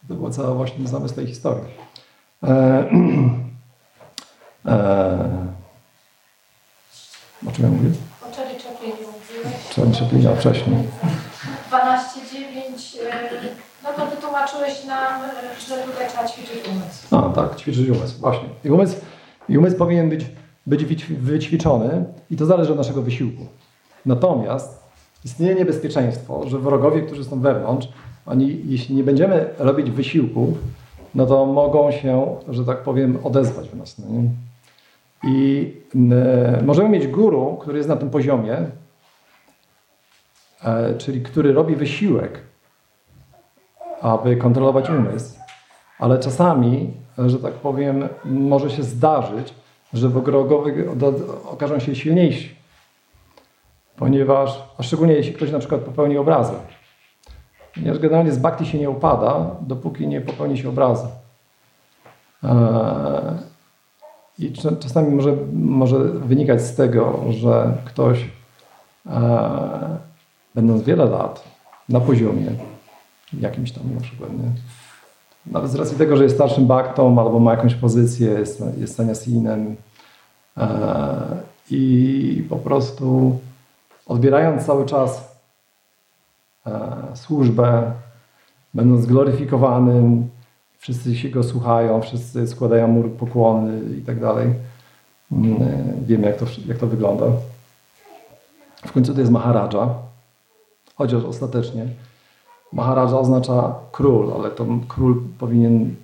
To była cała właśnie zamysł tej historii. O czym ja mówię? Czy Chaplina wcześniej? 12.9 e, no to wytłumaczyłeś nam, e, że tutaj trzeba ćwiczyć umysł. A, tak, ćwiczyć umysł, właśnie. I umysł, i umysł powinien być, być wyćwiczony i to zależy od naszego wysiłku. Natomiast istnieje niebezpieczeństwo, że wrogowie, którzy są wewnątrz, oni, jeśli nie będziemy robić wysiłku, no to mogą się, że tak powiem, odezwać w nas. No I e, możemy mieć guru, który jest na tym poziomie, czyli który robi wysiłek, aby kontrolować umysł, ale czasami, że tak powiem, może się zdarzyć, że wrogowie okażą się silniejsi. Ponieważ, a szczególnie jeśli ktoś na przykład popełni obrazę. Ponieważ generalnie z bakti się nie upada, dopóki nie popełni się obrazy. E, I czasami może, może wynikać z tego, że ktoś e, będąc wiele lat na poziomie jakimś tam na przykład, nie? Nawet z racji tego, że jest starszym baktą albo ma jakąś pozycję, jest, jest saniasinem e, i po prostu odbierając cały czas e, służbę, będąc gloryfikowanym, wszyscy się go słuchają, wszyscy składają mu pokłony i tak dalej, Mm, Wiemy, jak to, jak to wygląda. W końcu to jest Maharaja, chociaż ostatecznie Maharaja oznacza król, ale to król powinien,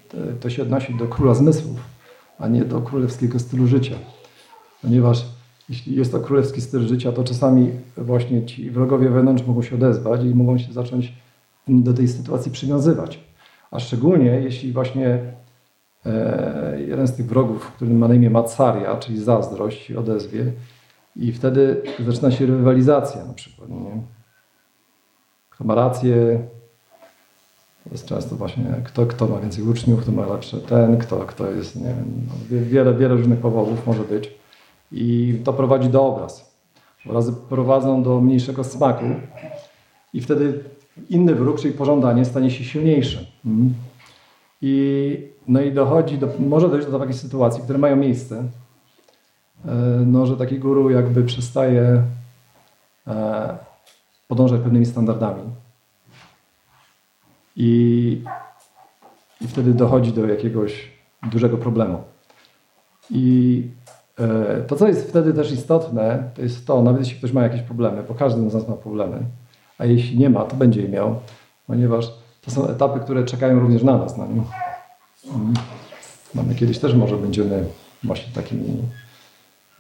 to się odnosić do króla zmysłów, a nie do królewskiego stylu życia. Ponieważ jeśli jest to królewski styl życia, to czasami właśnie ci wrogowie wewnątrz mogą się odezwać i mogą się zacząć do tej sytuacji przywiązywać. A szczególnie jeśli właśnie e, jeden z tych wrogów, który ma na imię Matsaria, czyli zazdrość, odezwie i wtedy zaczyna się rywalizacja na przykład. Nie? Ma rację, to jest często właśnie kto, kto ma więcej uczniów, kto ma lepszy ten, kto, kto jest, nie wiem, no, wiele, wiele różnych powodów może być. I to prowadzi do obraz. Obrazy prowadzą do mniejszego smaku i wtedy inny wróg, czyli pożądanie, stanie się silniejsze. Mhm. I, no i dochodzi do, może dojść do takiej sytuacji, które mają miejsce, e, no, że taki guru jakby przestaje e, podążać pewnymi standardami. I, I wtedy dochodzi do jakiegoś dużego problemu. I e, to, co jest wtedy też istotne, to jest to, nawet jeśli ktoś ma jakieś problemy, bo każdy z nas ma problemy, a jeśli nie ma, to będzie je miał, ponieważ to są etapy, które czekają również na nas. Na nim. Mm. Mamy kiedyś też może będziemy właśnie takimi,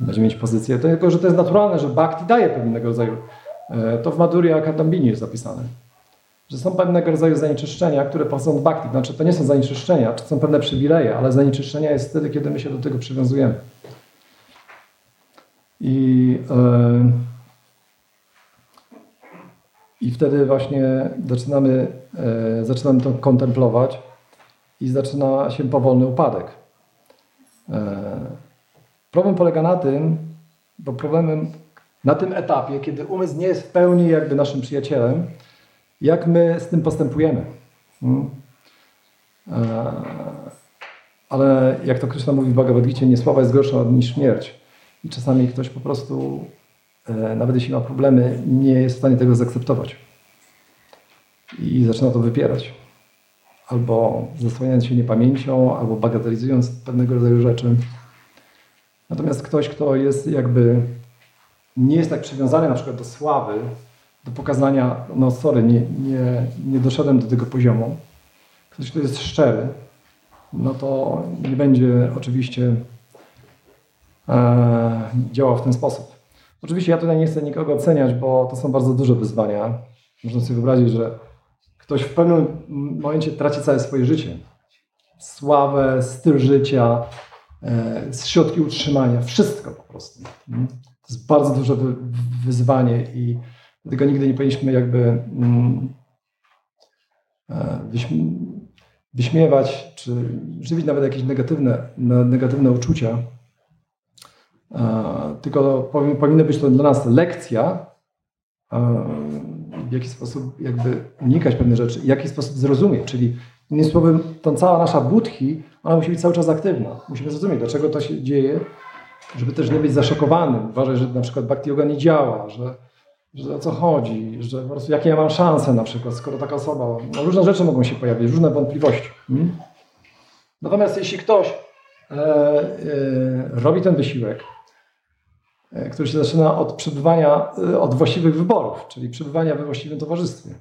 będziemy mieć pozycję, tylko że to jest naturalne, że bhakti daje pewnego rodzaju. E, to w Madhurya Kadambini jest zapisane że są pewnego rodzaju zanieczyszczenia, które od bhakti. Znaczy to nie są zanieczyszczenia, to są pewne przywileje, ale zanieczyszczenia jest wtedy, kiedy my się do tego przywiązujemy. I, yy, i wtedy właśnie zaczynamy, yy, zaczynamy to kontemplować i zaczyna się powolny upadek. Yy, problem polega na tym, bo problemem na tym etapie, kiedy umysł nie jest w pełni jakby naszym przyjacielem, jak my z tym postępujemy. Hmm? Ale jak to Krishna mówi w Bhagavad Gita, nie sława jest gorsza niż śmierć. I czasami ktoś po prostu, e, nawet jeśli ma problemy, nie jest w stanie tego zaakceptować. I zaczyna to wypierać. Albo zasłaniając się niepamięcią, albo bagatelizując pewnego rodzaju rzeczy. Natomiast ktoś, kto jest jakby nie jest tak przywiązany na przykład do sławy, do pokazania, no sorry, nie, nie, nie doszedłem do tego poziomu. Ktoś, kto jest szczery, no to nie będzie oczywiście e, działał w ten sposób. Oczywiście ja tutaj nie chcę nikogo oceniać, bo to są bardzo duże wyzwania. Można sobie wyobrazić, że ktoś w pewnym momencie traci całe swoje życie. Sławę, styl życia, e, środki utrzymania, wszystko po prostu. Jest bardzo duże wyzwanie i Dlatego nigdy nie powinniśmy jakby mm, e, wyśmiewać, czy żywić nawet jakieś negatywne, negatywne uczucia. Tylko powinna być to dla nas lekcja, w jaki sposób jakby unikać pewnych rzeczy, w jaki sposób zrozumieć. Czyli innymi słowy, tą cała nasza budki, ona musi być cały czas aktywna. Musimy zrozumieć, dlaczego to się dzieje, żeby też nie być zaszokowanym. Uważać, że na przykład bhakti yoga nie działa, że że o co chodzi, że po prostu jakie ja mam szanse na przykład, skoro taka osoba, no różne rzeczy mogą się pojawić, różne wątpliwości. Hmm? Natomiast jeśli ktoś e, e, robi ten wysiłek, e, który się zaczyna od przebywania, e, od właściwych wyborów, czyli przebywania we właściwym towarzystwie.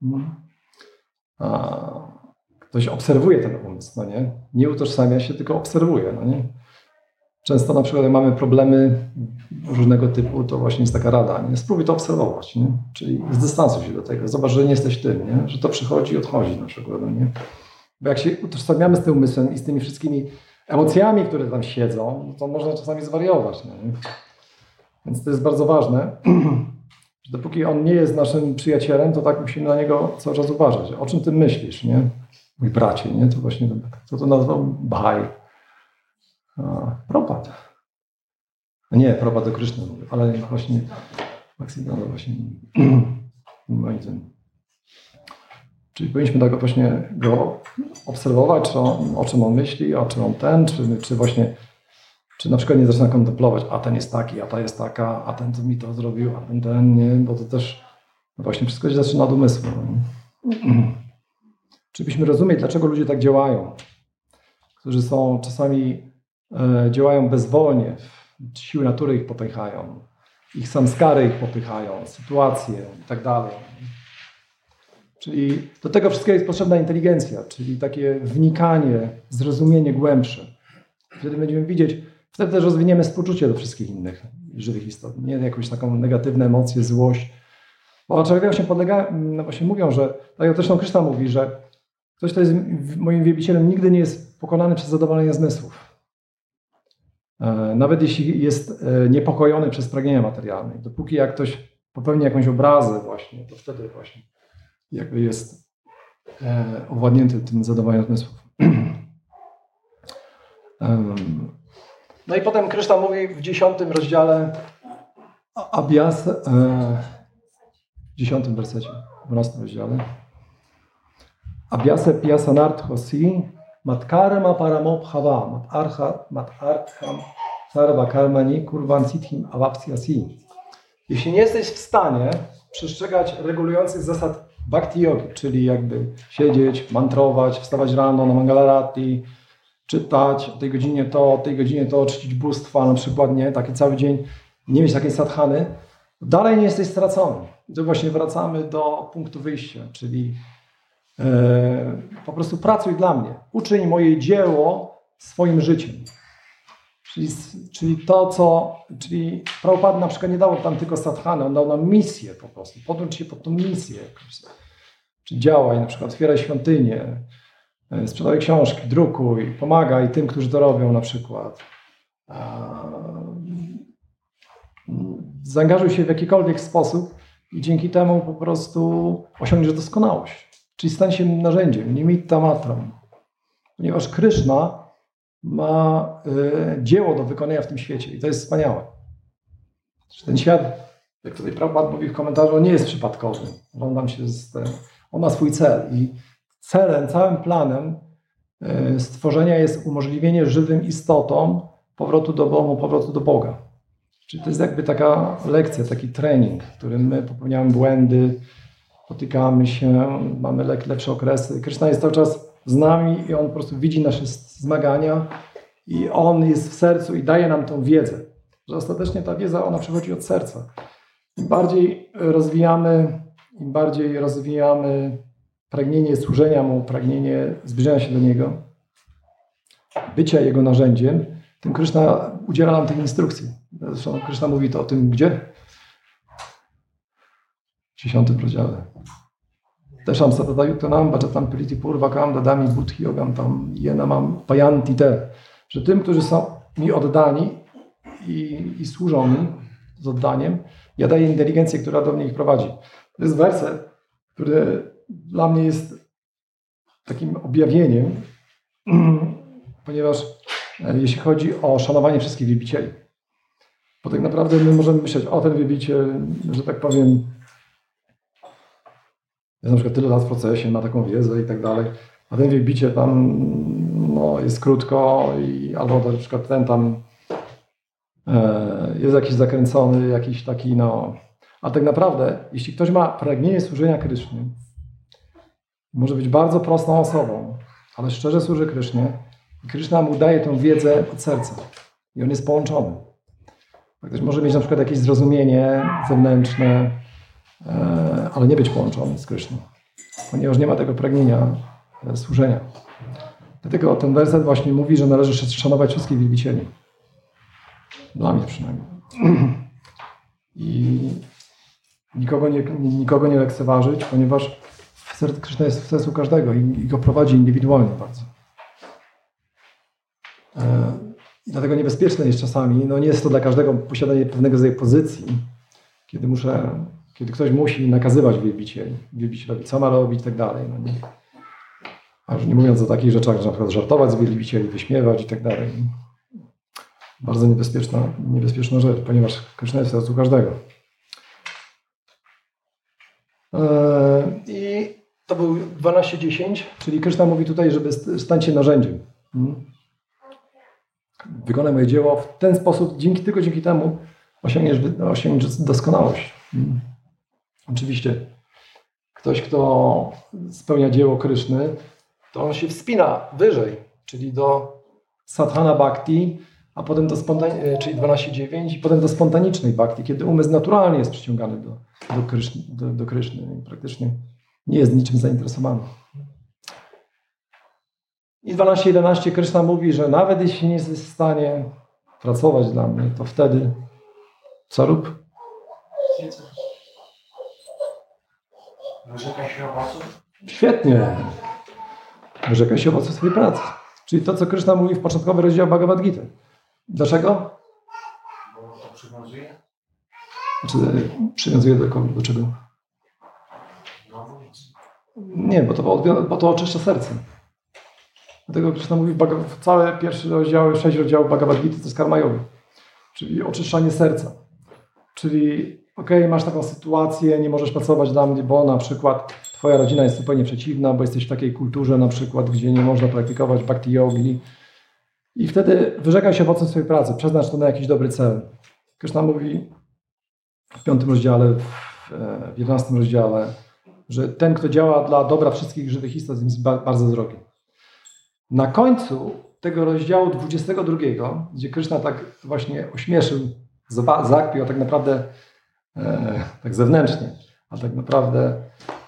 Hmm? A, ktoś obserwuje ten umysł, no nie? Nie utożsamia się, tylko obserwuje, no nie? Często na przykład jak mamy problemy różnego typu, to właśnie jest taka rada, nie? spróbuj to obserwować, nie? czyli zdystansuj się do tego, zobacz, że nie jesteś tym, nie? że to przychodzi i odchodzi na przykład. No nie? Bo jak się utożsamiamy z tym umysłem i z tymi wszystkimi emocjami, które tam siedzą, to można czasami zwariować. Nie? Więc to jest bardzo ważne, że dopóki on nie jest naszym przyjacielem, to tak musimy na niego cały czas uważać. O czym ty myślisz, nie? Mój bracie, nie? To właśnie, kto to nazwał? Bhaj. Propat. Nie, Propat do Kryszny, ale właśnie Maksymilian właśnie moim tym. Czyli powinniśmy tak właśnie go obserwować, on, o czym on myśli, o czym on ten, czy, czy właśnie, czy na przykład nie zaczyna kontemplować, a ten jest taki, a ta jest taka, a ten co mi to zrobił, a ten ten, nie, bo to też właśnie wszystko się zaczyna od umysłu. Czy byśmy rozumieć, dlaczego ludzie tak działają, którzy są czasami działają bezwolnie, siły natury ich popychają, ich samskary ich popychają, sytuacje i tak. Czyli do tego wszystkiego jest potrzebna inteligencja, czyli takie wnikanie, zrozumienie głębsze. Wtedy będziemy widzieć, wtedy też rozwiniemy współczucie do wszystkich innych żywych istot, nie jakąś taką negatywną emocję, złość. Bo człowiekowi właśnie podlega, no właśnie mówią, że, tak jak zresztą Krzysztof mówi, że ktoś, kto jest moim wielbicielem, nigdy nie jest pokonany przez zadowolenie zmysłów. E, nawet jeśli jest e, niepokojony przez pragnienia materialne. Dopóki jak ktoś popełni jakąś obrazę właśnie, to wtedy właśnie jakby jest e, owładnięty tym zadowaniem zmysłów. No i potem Kryszta mówi w dziesiątym rozdziale Abias, w dziesiątym wersecie, w dwunastym rozdziale. Abiase piasanarthosi matkarma sarva karmani avapsyasi. Jeśli nie jesteś w stanie przestrzegać regulujących zasad bhakti yogi, czyli jakby siedzieć, mantrować, wstawać rano na mangalarati, czytać o tej godzinie to, o tej godzinie to, czcić bóstwa na przykład, nie, taki cały dzień, nie mieć takiej sadhany, dalej nie jesteś stracony. Tu właśnie wracamy do punktu wyjścia, czyli po prostu pracuj dla mnie. Uczyń moje dzieło swoim życiem. Czyli, czyli to, co, czyli Prabhupada na przykład nie dał tam tylko sadhany, on dał nam misję po prostu. Podłącz się pod tą misję. Czy działaj, na przykład otwieraj świątynię, e, sprzedaj książki, drukuj, pomagaj tym, którzy to robią na przykład. Zaangażuj się w jakikolwiek sposób i dzięki temu po prostu osiągniesz doskonałość. Czyli stań się narzędziem, nimitta matram. Ponieważ Kryszna ma y, dzieło do wykonania w tym świecie i to jest wspaniałe. Ten świat, jak tutaj Prabhupada mówi w komentarzu, nie jest przypadkowy. On, się z, on ma swój cel i celem, całym planem y, stworzenia jest umożliwienie żywym istotom powrotu do domu, powrotu do Boga. Czyli to jest jakby taka lekcja, taki trening, w którym my popełniamy błędy, potykamy się, mamy lepsze okresy. Kryszna jest cały czas z nami i on po prostu widzi nasze zmagania i on jest w sercu i daje nam tą wiedzę. Że ostatecznie ta wiedza, ona przychodzi od serca. Im bardziej rozwijamy, im bardziej rozwijamy pragnienie służenia Mu, pragnienie zbliżenia się do Niego, bycia Jego narzędziem, tym Kryszna udziela nam tych instrukcji. Zresztą Kryszna mówi to o tym gdzie? W dziesiątym rozdziale. Teszam satatajutanam bhajatam priti purvakam dadami buddhi yogam tam yenamam payanti te. Że tym, którzy są mi oddani i, i służą mi z oddaniem, ja daję inteligencję, która do mnie ich prowadzi. To jest werset, który dla mnie jest takim objawieniem, ponieważ e, jeśli chodzi o szanowanie wszystkich wielbicieli, bo tak naprawdę my możemy myśleć, o ten wielbiciel, że tak powiem, jest na przykład tyle lat w procesie, ma taką wiedzę i tak dalej, a ten wielbiciel tam no, jest krótko i albo na przykład ten tam e, jest jakiś zakręcony, jakiś taki, no... A tak naprawdę, jeśli ktoś ma pragnienie służenia Krysznie, może być bardzo prostą osobą, ale szczerze służy Krysznie i Kryszna mu daje tę wiedzę od serca i on jest połączony. Ktoś może mieć na przykład jakieś zrozumienie zewnętrzne, ale nie być połączony z Kryszną, ponieważ nie ma tego pragnienia e, służenia. Dlatego ten werset właśnie mówi, że należy szanować wszystkich wielbicieli. Dla mnie przynajmniej. I nikogo nie, nikogo nie lekceważyć, ponieważ serce Kryszna jest w sercu każdego i, i go prowadzi indywidualnie bardzo. E, dlatego niebezpieczne jest czasami, no nie jest to dla każdego posiadanie pewnego rodzaju pozycji, kiedy muszę, kiedy ktoś musi nakazywać wielbicieli, wielbicielowi, co ma robić i tak dalej. No nie. A już nie mówiąc o takich rzeczach, że na przykład żartować z wielbicieli, wyśmiewać i tak dalej. Bardzo niebezpieczna, niebezpieczna rzecz, ponieważ Kryszna jest w sercu każdego. Eee, I to był 12.10, czyli Kryszna mówi tutaj, żeby stać się narzędziem. Hmm? wykonaj moje dzieło w ten sposób, dzięki tylko dzięki temu osiągniesz, osiągniesz doskonałość. Hmm. Oczywiście ktoś, kto spełnia dzieło Kryszny, to on się wspina wyżej, czyli do sadhana bhakti, a potem do spontani- czyli 12.9 i potem do spontanicznej bhakti, kiedy umysł naturalnie jest przyciągany do, do, Kryszny, do, do Kryszny i praktycznie nie jest niczym zainteresowany. I 12.11 Kryszna mówi, że nawet jeśli nie jest w stanie pracować dla mnie, to wtedy co rób? Wyrzekaj się owoców? Świetnie. Wyrzekaj się owoców swojej pracy. Czyli to, co Kryszna mówi w początkowym rozdziale Bhagavad Gita. Dlaczego? Bo to przywiązuje? Znaczy, przywiązuje do kogo? Do czego? Nie, bo to, bo to oczyszcza serce. Dlatego Krishna mówi, w całe pierwsze rozdziały, sześć rozdziałów Bhagavad Gita to jest karma. Czyli oczyszczanie serca. Czyli okej, masz taką sytuację, nie możesz pracować dla mnie, bo na przykład twoja rodzina jest zupełnie przeciwna, bo jesteś w takiej kulturze na przykład, gdzie nie można praktykować bhakti yogi. I wtedy wyrzekaj się owocem swojej pracy, przeznacz to na jakiś dobry cel. Krishna mówi w piątym rozdziale, w, e, jedenastym rozdziale, że ten, kto działa dla dobra wszystkich żywych istot, jest ba- bardzo drogi. Na końcu tego rozdziału 22, gdzie Kryszna tak właśnie ośmieszył, zakpił, a tak naprawdę e, tak zewnętrznie, a tak naprawdę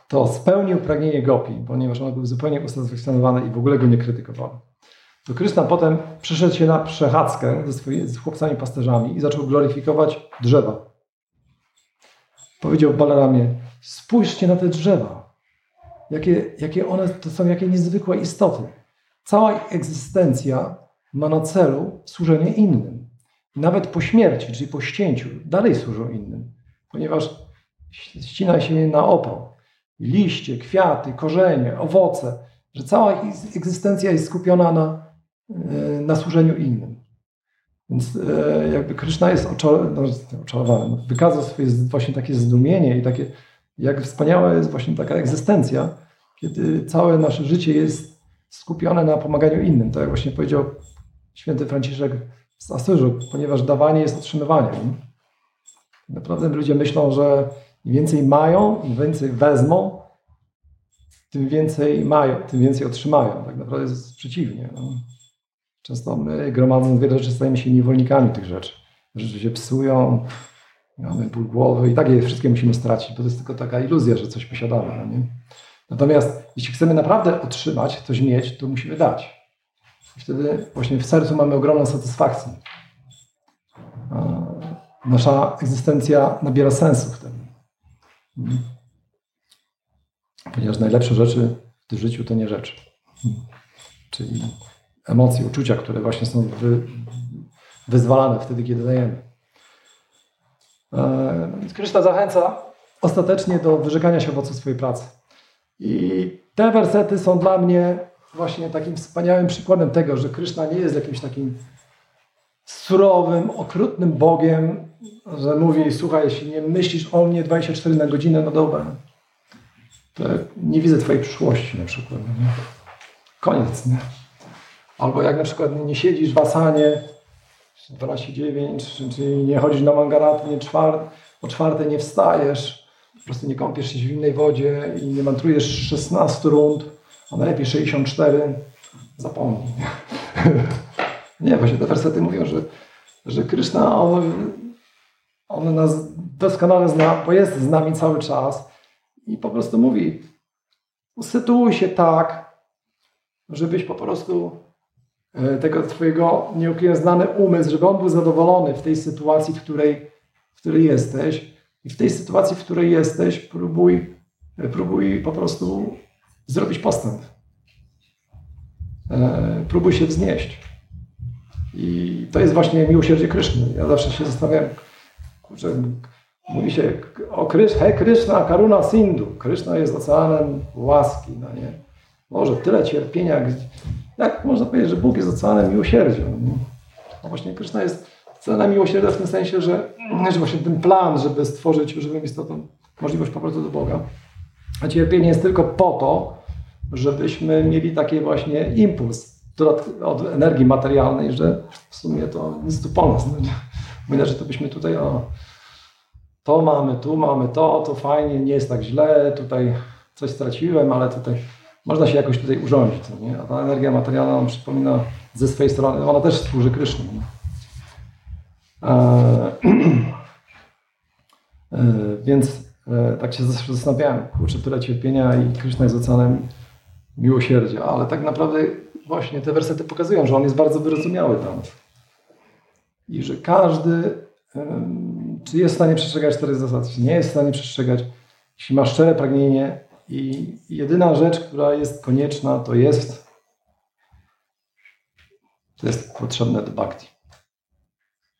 to spełnił pragnienie Gopi, ponieważ on był zupełnie usatysfakcjonowany i w ogóle go nie krytykował. To Kryszna potem przyszedł się na przechadzkę ze swoimi z chłopcami pasterzami i zaczął gloryfikować drzewa. Powiedział Balaramie, spójrzcie na te drzewa. Jakie, jakie one to są, jakie niezwykłe istoty. Cała egzystencja ma na celu służenie innym. Nawet po śmierci, czyli po ścięciu, dalej służą innym, ponieważ ścina się na opał. Liście, kwiaty, korzenie, owoce, że cała egzystencja jest skupiona na, e, na służeniu innym. Więc e, jakby Kryszna jest oczar- no, oczarowany, no, wykazał swoje właśnie takie zdumienie i takie, jak wspaniała jest właśnie taka egzystencja, kiedy całe nasze życie jest skupione na pomaganiu innym. Tak jak właśnie powiedział święty Franciszek z Asyżu, ponieważ dawanie jest otrzymywaniem. Naprawdę ludzie myślą, że im więcej mają, im więcej wezmą, tym więcej mają, tym więcej otrzymają. Tak naprawdę jest przeciwnie. No. Często my, gromadząc wiele rzeczy, stajemy się niewolnikami tych rzeczy. Rzeczy się psują, mamy ból głowy i tak je wszystkie musimy stracić, bo to jest tylko taka iluzja, że coś posiadamy. No nie? Natomiast jeśli chcemy naprawdę otrzymać, coś mieć, to musimy dać. I wtedy właśnie w sercu mamy ogromną satysfakcję. Nasza egzystencja nabiera sensu wtedy. Mhm. Ponieważ najlepsze rzeczy w tym życiu to nie rzeczy. Czyli emocje, uczucia, które właśnie są wy, wyzwalane wtedy, kiedy dajemy. E, Więc Kryszna zachęca ostatecznie do wyrzekania się owoców swojej pracy. I te wersety są dla mnie właśnie takim wspaniałym przykładem tego, że Kryszna nie jest jakimś takim surowym, okrutnym Bogiem, że mówi, słuchaj, jeśli nie myślisz o mnie 24 na godzinę, no dobra, to nie widzę twojej przyszłości na przykład. Nie? Koniec, nie? Albo jak na przykład nie siedzisz w asanie 12-9, czyli nie chodzisz na mangarat, nie czwart, o czwartej nie wstajesz, po prostu nie kąpiesz się w zimnej wodzie i nie mantrujesz 16 rund, a najlepiej 64, zapomnij. Nie, właśnie te wersety mówią, że, że Kryszna, on, on nas doskonale zna, bo jest z nami cały czas i po prostu mówi, usytuuj się tak, żebyś po prostu e, tego twojego nieokiełznany umysł, żeby on był zadowolony w tej sytuacji, w której, w której jesteś. I w tej sytuacji, w której jesteś, próbuj, próbuj po prostu zrobić postęp. E, Próbuj się wznieść. I to jest właśnie miłosierdzie Kryszny. Ja zawsze się zastanawiam, kurczę, mówi się o Krysz, he Kryszna, Karuna Sindhu. Kryszna jest oceanem łaski, no nie? Może tyle cierpienia, jak można powiedzieć, że Bóg jest oceanem miłosierdzia. No, no właśnie Kryszna jest oceanem miłosierdzia w tym sensie, że, że właśnie ten plan, żeby stworzyć żywym istotom możliwość powrotu do Boga. A cierpienie jest tylko po to, żebyśmy mieli taki właśnie impuls od energii materialnej, że w sumie to nic tu po nas. Bo inaczej to byśmy tutaj o, to mamy, tu mamy to, to fajnie, nie jest tak źle, tutaj coś straciłem, ale tutaj można się jakoś tutaj urządzić. Nie? A ta energia materialna nam przypomina ze swojej strony, ona też służy Krysznie. nie? E, e, więc e, tak się zastanawiałem, kurczę, tyle cierpienia i Kryszna jest oceanem miłosierdzia, ale tak naprawdę właśnie te wersety pokazują, że on jest bardzo wyrozumiały tam. I że każdy, czy jest w stanie przestrzegać cztery zasady, czy nie jest w stanie przestrzegać, jeśli ma szczere pragnienie i jedyna rzecz, która jest konieczna, to jest to jest potrzebne do bhakti.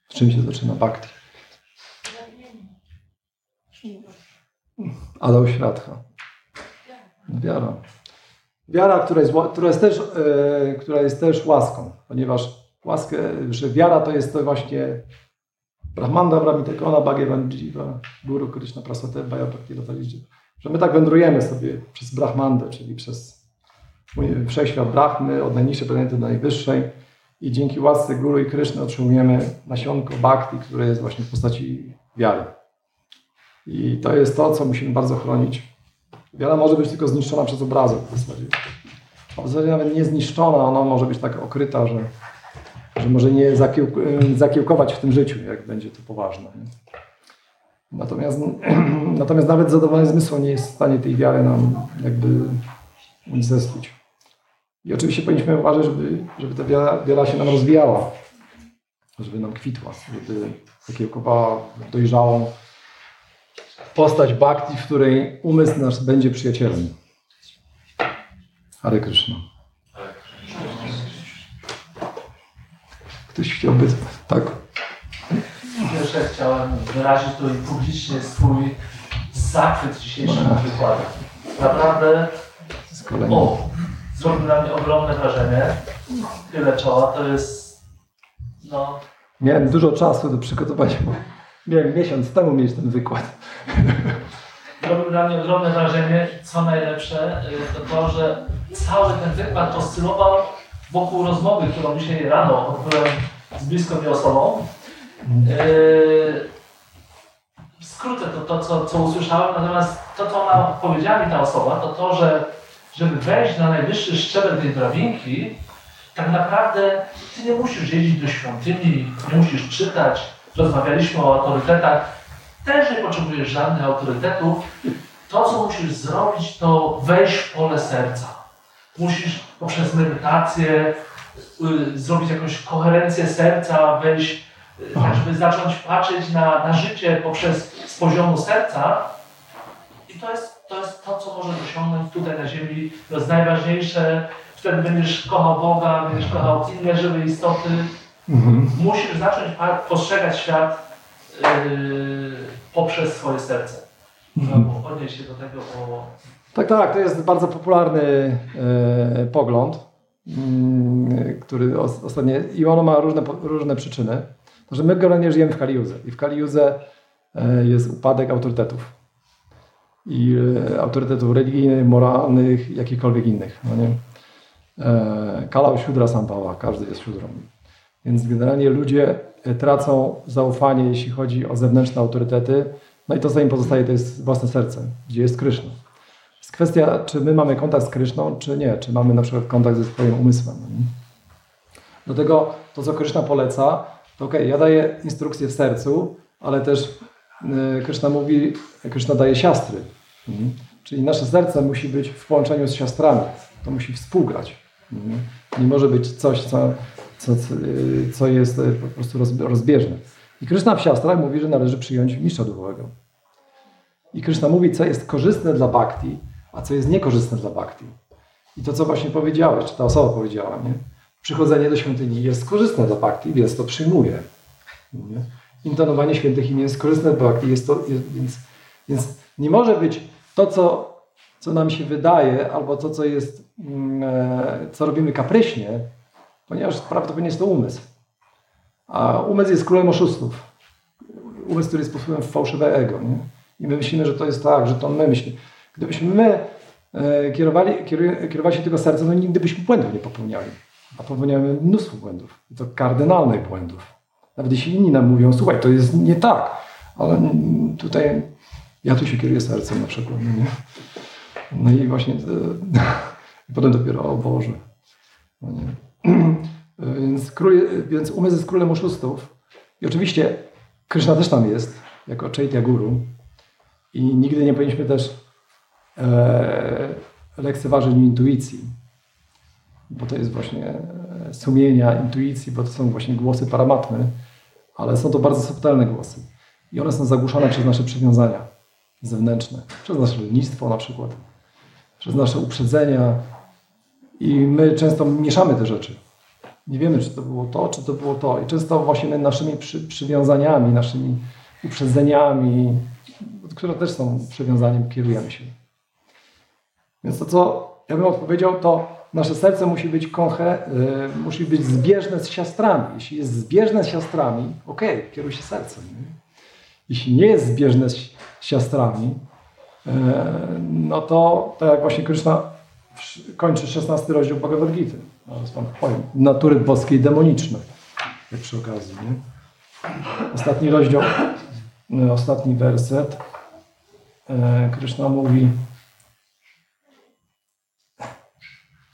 Z czym się zaczyna bhakti? Ale oświadka. Wiara. Wiara, która jest, która jest, też, e, która jest też łaską, ponieważ łaskę, że wiara to jest to właśnie Brahmanda, Brahmitekona, Bhagavan Jiva, Guru Krishna Prasate, Bhaya Bhakti Ratalidji. Że my tak wędrujemy sobie przez Brahmandę, czyli przez wszechświat Brahmy, od najniższej planety do najwyższej i dzięki łasce Guru i Kryszny otrzymujemy nasionko Bhakti, które jest właśnie w postaci wiary. I to jest to, co musimy bardzo chronić. Wiara może być tylko zniszczona przez obrazek w zasadzie. W zasadzie nawet nie zniszczona, ona może być tak okryta, że, że może nie zakiełk zakiełkować w tym życiu, jak będzie to poważne. Natomiast, natomiast nawet zadowolenie zmysłu nie jest w stanie tej wiary nam jakby unicestwić. I oczywiście powinniśmy uważać, żeby, żeby ta wiara, wiara się nam rozwijała, żeby nam kwitła, żeby zakiełkowała dojrzałą postać bhakti, w której umysł nasz będzie przyjacielem. Hare Krishna. Ktoś chciałby... Tak? Pierwsze chciałem wyrazić tutaj publicznie swój zachwyt dzisiejszym wykładem. Naprawdę, o, zrobił na mnie ogromne wrażenie. Tyle czoła, to jest, no, Miałem dużo czasu do przygotowania. bo Miałem miesiąc temu mieć ten wykład. zrobił na mnie ogromne wrażenie. Co najlepsze, y, to to, że cały ten wykład oscylował wokół rozmowy, którą dzisiaj rano odbyłem z bliską mi osobą. W skrócie to, to co, co usłyszałem, natomiast to, co ona powiedziała mi ta osoba, to to, że żeby wejść na najwyższy szczebel tej drabinki, tak naprawdę ty nie musisz jeździć do świątyni, nie musisz czytać. Rozmawialiśmy o autorytetach. Też nie potrzebujesz żadnych autorytetów. To, co musisz zrobić, to wejść w pole serca. Musisz poprzez medytację y, zrobić jakąś koherencję serca, wejść, y, tak żeby zacząć patrzeć na, na życie poprzez z poziomu serca. I to jest, to jest to, co możesz osiągnąć tutaj na ziemi. To jest najważniejsze. Wtedy będziesz kochał Boga, będziesz kochał inne żywe istoty. Musisz zacząć postrzegać świat poprzez swoje serce. No, odnieść się do tego, bo Tak, tak, to jest bardzo popularny e, pogląd, mm, który os, ostatnio, i ono ma różne, różne przyczyny. To, że my generalnie żyjemy w Kaliuze i w Kaliuze e, jest upadek autorytetów. I autorytetów religijnych, moralnych, jakichkolwiek innych. No nie? Kalał siódra sampała, każdy jest siódrą. Więc generalnie ludzie e, tracą zaufanie, jeśli chodzi o zewnętrzne autorytety. No i to, co im pozostaje, to jest własne serce, gdzie jest Kryszna. Jest kwestia, czy my mamy kontakt z Kryszną, czy nie. Czy mamy na przykład kontakt ze swoim umysłem. nie? Do tego to, co Kryszna poleca, to okej, ja daję instrukcje w sercu, ale też yy, Kryszna mówi, Kryszna daje siastry. Mhm. Czyli nasze serce musi być w połączeniu z siostrami. To musi współgrać. Mhm. Nie może być coś, co, co, co, jest yy, po prostu roz- rozbieżne. I Kryszna w siostrach mówi, że należy przyjąć mistrza duchowego. I Kryszna mówi, co jest korzystne dla bhakti, a co jest niekorzystne dla bhakti. I to, co właśnie powiedziałeś, czy ta osoba powiedziała, nie? przychodzenie do świątyni jest korzystne dla bhakti, więc to przyjmuje. Nie? Intonowanie świętych imion jest korzystne dla bhakti, jest to, jest, więc, więc nie może być to, co, co nam się wydaje, albo to, co jest, mm, e, co robimy kapryśnie, ponieważ prawdopodobnie jest to umysł. A umysł jest królem oszustów. Umysł, który jest posłem fałszywe ego. Nie? I my myślimy, że to jest tak, że to my myślimy. Gdybyśmy my e, kierowali, kierowali się tylko sercem, no nigdy byśmy błędów nie popełniali. A popełniamy mnóstwo błędów. I to kardynalnych błędów. Nawet jeśli inni nam mówią, słuchaj, to jest nie tak, ale tutaj ja tu się kieruję sercem na przykład. No, nie? no i właśnie e, potem dopiero, o Boże. No nie. Więc, król, więc umysł jest królem oszustów. I oczywiście Krishna też tam jest, jako Chaitya Guru. I nigdy nie powinniśmy też e, lekceważyć intuicji. Bo to jest właśnie e, sumienia, intuicji, bo to są właśnie głosy paramatmy, ale są to bardzo subtelne głosy. I one są zagłuszane przez nasze przywiązania zewnętrzne, przez nasze lenistwo na przykład, przez nasze uprzedzenia. I my często mieszamy te rzeczy. Nie wiemy, czy to było to, czy to było to. I często właśnie naszymi przy, przywiązaniami, naszymi uprzedzeniami, które też są przywiązaniem, kierujemy się. Więc to, co ja bym odpowiedział, to nasze serce musi być konche, y, musi być zbieżne z siostrami. Jeśli jest zbieżne z siostrami, okej, okay, kieruj się sercem. Nie? Jeśli nie jest zbieżne z siostrami, y, no to tak jak właśnie Krishna kończy 16 rozdział Bhagavad Gita. Powiem, natury boskiej demoniczne. Jak przy okazji. Nie? Ostatni rozdział, y, ostatni werset. Y, Krishna mówi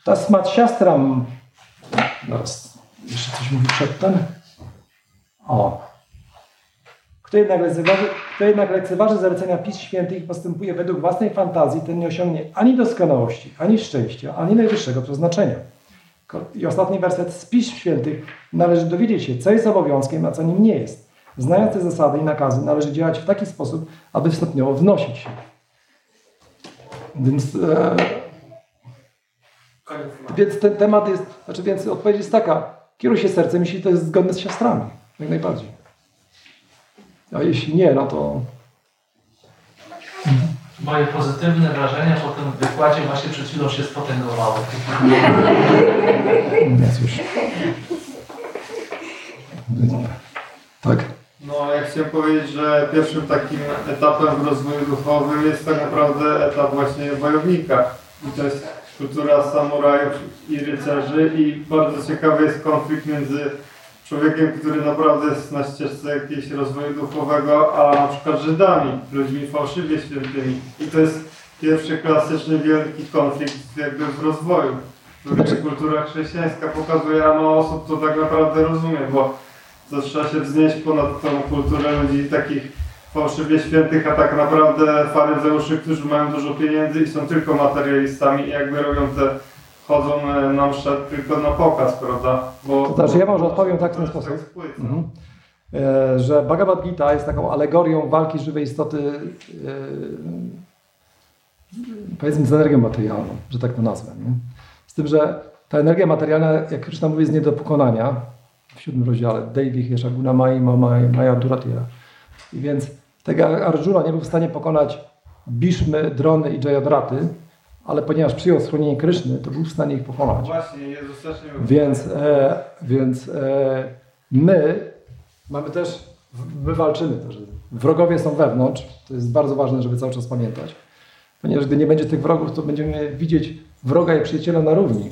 Tasmat siastram. Zaraz, jeszcze coś mówi przedtem. O. Kto jednak, lekceważy, kto jednak lekceważy zalecenia Pism Świętych i postępuje według własnej fantazji, ten nie osiągnie ani doskonałości, ani szczęścia, ani najwyższego przeznaczenia. I ostatni werset z Pism Świętych należy dowiedzieć się, co jest obowiązkiem, a co nim nie jest. Znając te zasady i nakazy, należy działać w taki sposób, aby stopniowo wnosić się. Więc e, więc ten temat jest, znaczy więc odpowiedź jest taka, kieruj się sercem, jeśli to jest zgodne z siostrami, jak najbardziej. A jeśli nie, no to... Moje pozytywne wrażenia po tym wykładzie właśnie przed chwilą się spotęgowały. Nie, cóż. Tak? No, ja chciałem powiedzieć, że pierwszym takim etapem w rozwoju duchowym jest tak naprawdę etap właśnie wojownika. I to jest kultura samurajów i rycerzy i bardzo ciekawy jest konflikt między człowiekiem, który naprawdę jest na ścieżce jakiegoś rozwoju duchowego, a na przykład Żydami, ludźmi fałszywie świętymi. I to jest pierwszy klasyczny wielki konflikt jakby w rozwoju. Który kultura chrześcijańska pokazuje, a mało osób to tak naprawdę rozumie, bo to trzeba się wznieść ponad tą kulturę ludzi takich fałszywie świętych, a tak naprawdę faryzeuszy, którzy mają dużo pieniędzy i są tylko materialistami i jakby robią te, chodzą e, na mszę tylko na pokaz, prawda? Bo, to znaczy ja może odpowiem tak w ten sposób, mhm. e, że Bhagavad Gita jest taką alegorią walki żywej istoty e, powiedzmy z energią materialną, że tak to nazwę. Nie? Z tym, że ta energia materialna, jak Krishna mówi, jest nie do pokonania w siódmym rozdziale. Devi Heshaguna Mai Maya Duratira. I więc jak Arjuna nie był w stanie pokonać Bishmy, Drony i Jayadraty, ale ponieważ przyjął schronienie Kryszny, to był w stanie ich pokonać. Właśnie, Jezus też nie był Więc, e, więc e, my mamy też, my walczymy też. Wrogowie są wewnątrz, to jest bardzo ważne, żeby cały czas pamiętać. Ponieważ gdy nie będzie tych wrogów, to będziemy widzieć wroga i przyjaciela na równi.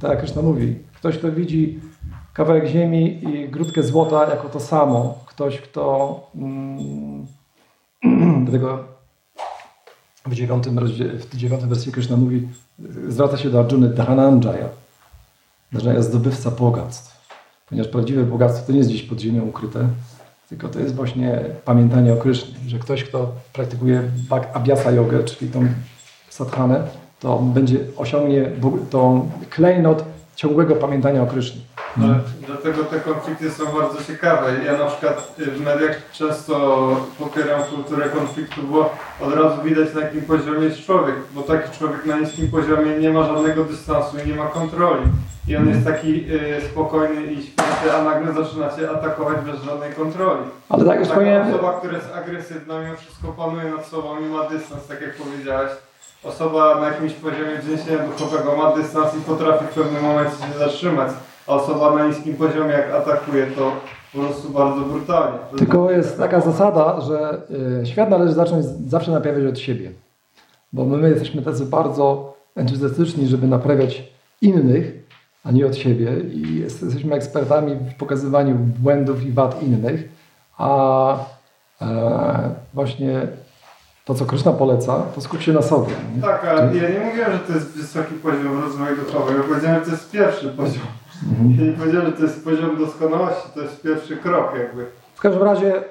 Tak jak Kryszna mówi. Ktoś, kto widzi kawałek ziemi i grudkę złota jako to samo. Ktoś, kto mm, dlatego w dziewiątym, w dziewiątym wersji Krishna mówi, zwraca się do Arjuny Dhananjaya. Dhananjaya zdobywca bogactw. Ponieważ prawdziwe bogactwo to nie jest gdzieś pod ziemią ukryte, tylko to jest właśnie pamiętanie o Krysznie, że ktoś, kto praktykuje abhyasa jogę, czyli tą sadhanę, to będzie osiągnie tą klejnot ciągłego pamiętania o Krysznie. No, dlatego te konflikty są bardzo ciekawe. Ja na przykład w mediach często popieram kulturę konfliktu, bo od razu widać na jakim poziomie jest człowiek, bo taki człowiek na niskim poziomie nie ma żadnego dystansu i nie ma kontroli. I on jest taki y, spokojny i śpiący, a nagle zaczyna cię atakować bez żadnej kontroli. Ale tak już Taka powiem... osoba, która jest agresywna, mimo wszystko panuje nad sobą i ma dystans, tak jak powiedziałeś. Osoba na jakimś poziomie wzniesienia duchowego ma dystans i potrafi w pewnym momencie się zatrzymać a osoba na niskim poziomie jak atakuje, to po prostu bardzo brutalnie. Tylko jest taka zasada, że y, świat należy zacząć zawsze naprawiać od siebie. Bo my, my jesteśmy tacy bardzo entuzjastyczni, żeby naprawiać innych, a nie od siebie. I jesteśmy ekspertami w pokazywaniu błędów i wad innych, a e, właśnie to, co Kryszna poleca, to skup się na sobie. Nie? Tak, ale ja nie mówiłem, że to jest wysoki poziom rozwoju duchowego. Ja powiedziałem, że to jest pierwszy poziom. Mhm. Ja nie powiedziałem, że to jest poziom doskonałości, to jest pierwszy krok jakby. W każdym razie e,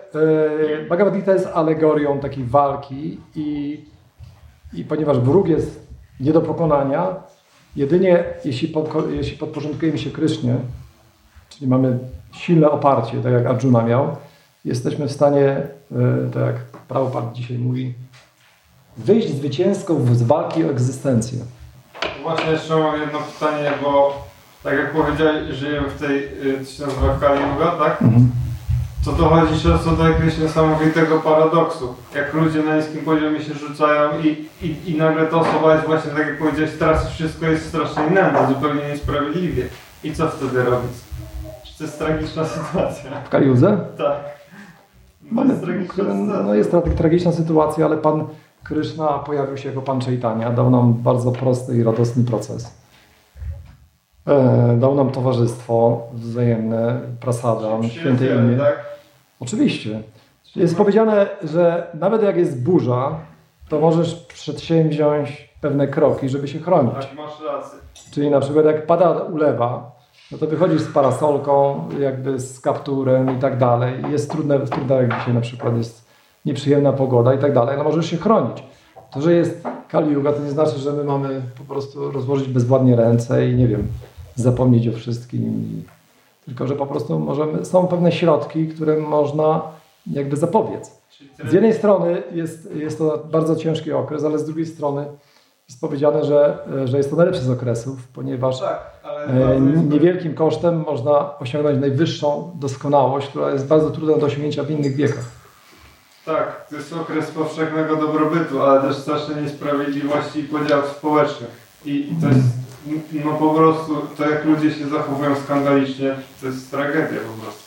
Bhagavad Gita jest alegorią takiej walki i, i ponieważ wróg jest nie do pokonania, jedynie jeśli, podko- jeśli podporządkujemy się Krysznie, czyli mamy silne oparcie, tak jak Arjuna miał, jesteśmy w stanie, e, tak jak Prabhupada dzisiaj mówi, wyjść zwycięsko z walki o egzystencję. Właśnie jeszcze mam jedno pytanie, bo tak jak powiedziałeś, żyjemy w tej, co się nazywa Kali tak? To dochodzi często do jakiegoś niesamowitego paradoksu. Jak ludzie na niskim poziomie się rzucają i, i, i nagle ta osoba jest właśnie, tak jak powiedziałeś, teraz wszystko jest strasznie nędza, zupełnie niesprawiedliwie. I co wtedy robić? Czy to jest tragiczna sytuacja? W Kaliudze Tak. Mamy, jest tragiczna sytuacja. no jest tragiczna sytuacja, ale Pan Kryszna pojawił się jako Pan Chaitanya, dał nam bardzo prosty i radosny proces. E, dał nam towarzystwo wzajemne, prasadam, święte Przyjaciele, imię. tak? Oczywiście. Jest powiedziane, że nawet jak jest burza, to możesz przedsięwziąć pewne kroki, żeby się chronić. Tak, masz rację. Czyli na przykład jak pada ulewa, no to wychodzisz z parasolką, jakby z kapturem i tak dalej. Jest trudne, trudne jak dzisiaj na przykład jest nieprzyjemna pogoda i tak dalej, no możesz się chronić. To, że jest Kali Yuga, to nie znaczy, że my mamy po prostu rozłożyć bezwładnie ręce i nie wiem, zapomnieć o wszystkim. Tylko, że po prostu możemy, są pewne środki, które można jakby zapobiec. Z jednej strony jest, jest to bardzo ciężki okres, ale z drugiej strony jest powiedziane, że, że jest to najlepszy z okresów, ponieważ Tak, e, niewielkim kosztem można osiągnąć najwyższą doskonałość, która jest bardzo trudna do osiągnięcia w innych wiekach. Tak, to jest okres powszechnego dobrobytu, ale też strasznej niesprawiedliwości i podziałów społecznych. I, I to jest, no po prostu, to jak ludzie się zachowują skandalicznie, to jest tragedia po prostu.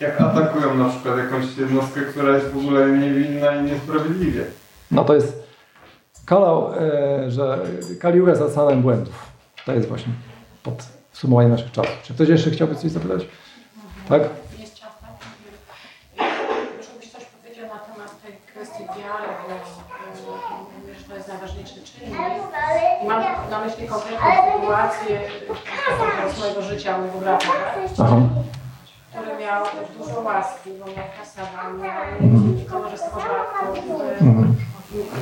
Jak atakują na przykład jakąś jednostkę, która jest w ogóle niewinna i niesprawiedliwie. No to jest kala, e, że Kaliuga jest oceanem błędów. To jest właśnie podsumowanie naszych czasów. Czy ktoś jeszcze chciałby coś zapytać? Tak? Żebyś coś powiedział na temat tej kwestii wiary, bo e, mówię, że najważniejszy czynnik. I mam na myśli konkretną sytuację z mojego życia, mojego brata, który miał dużo łaski, bo miał kasaba, miał towarzystwo bratków, e, Mhm.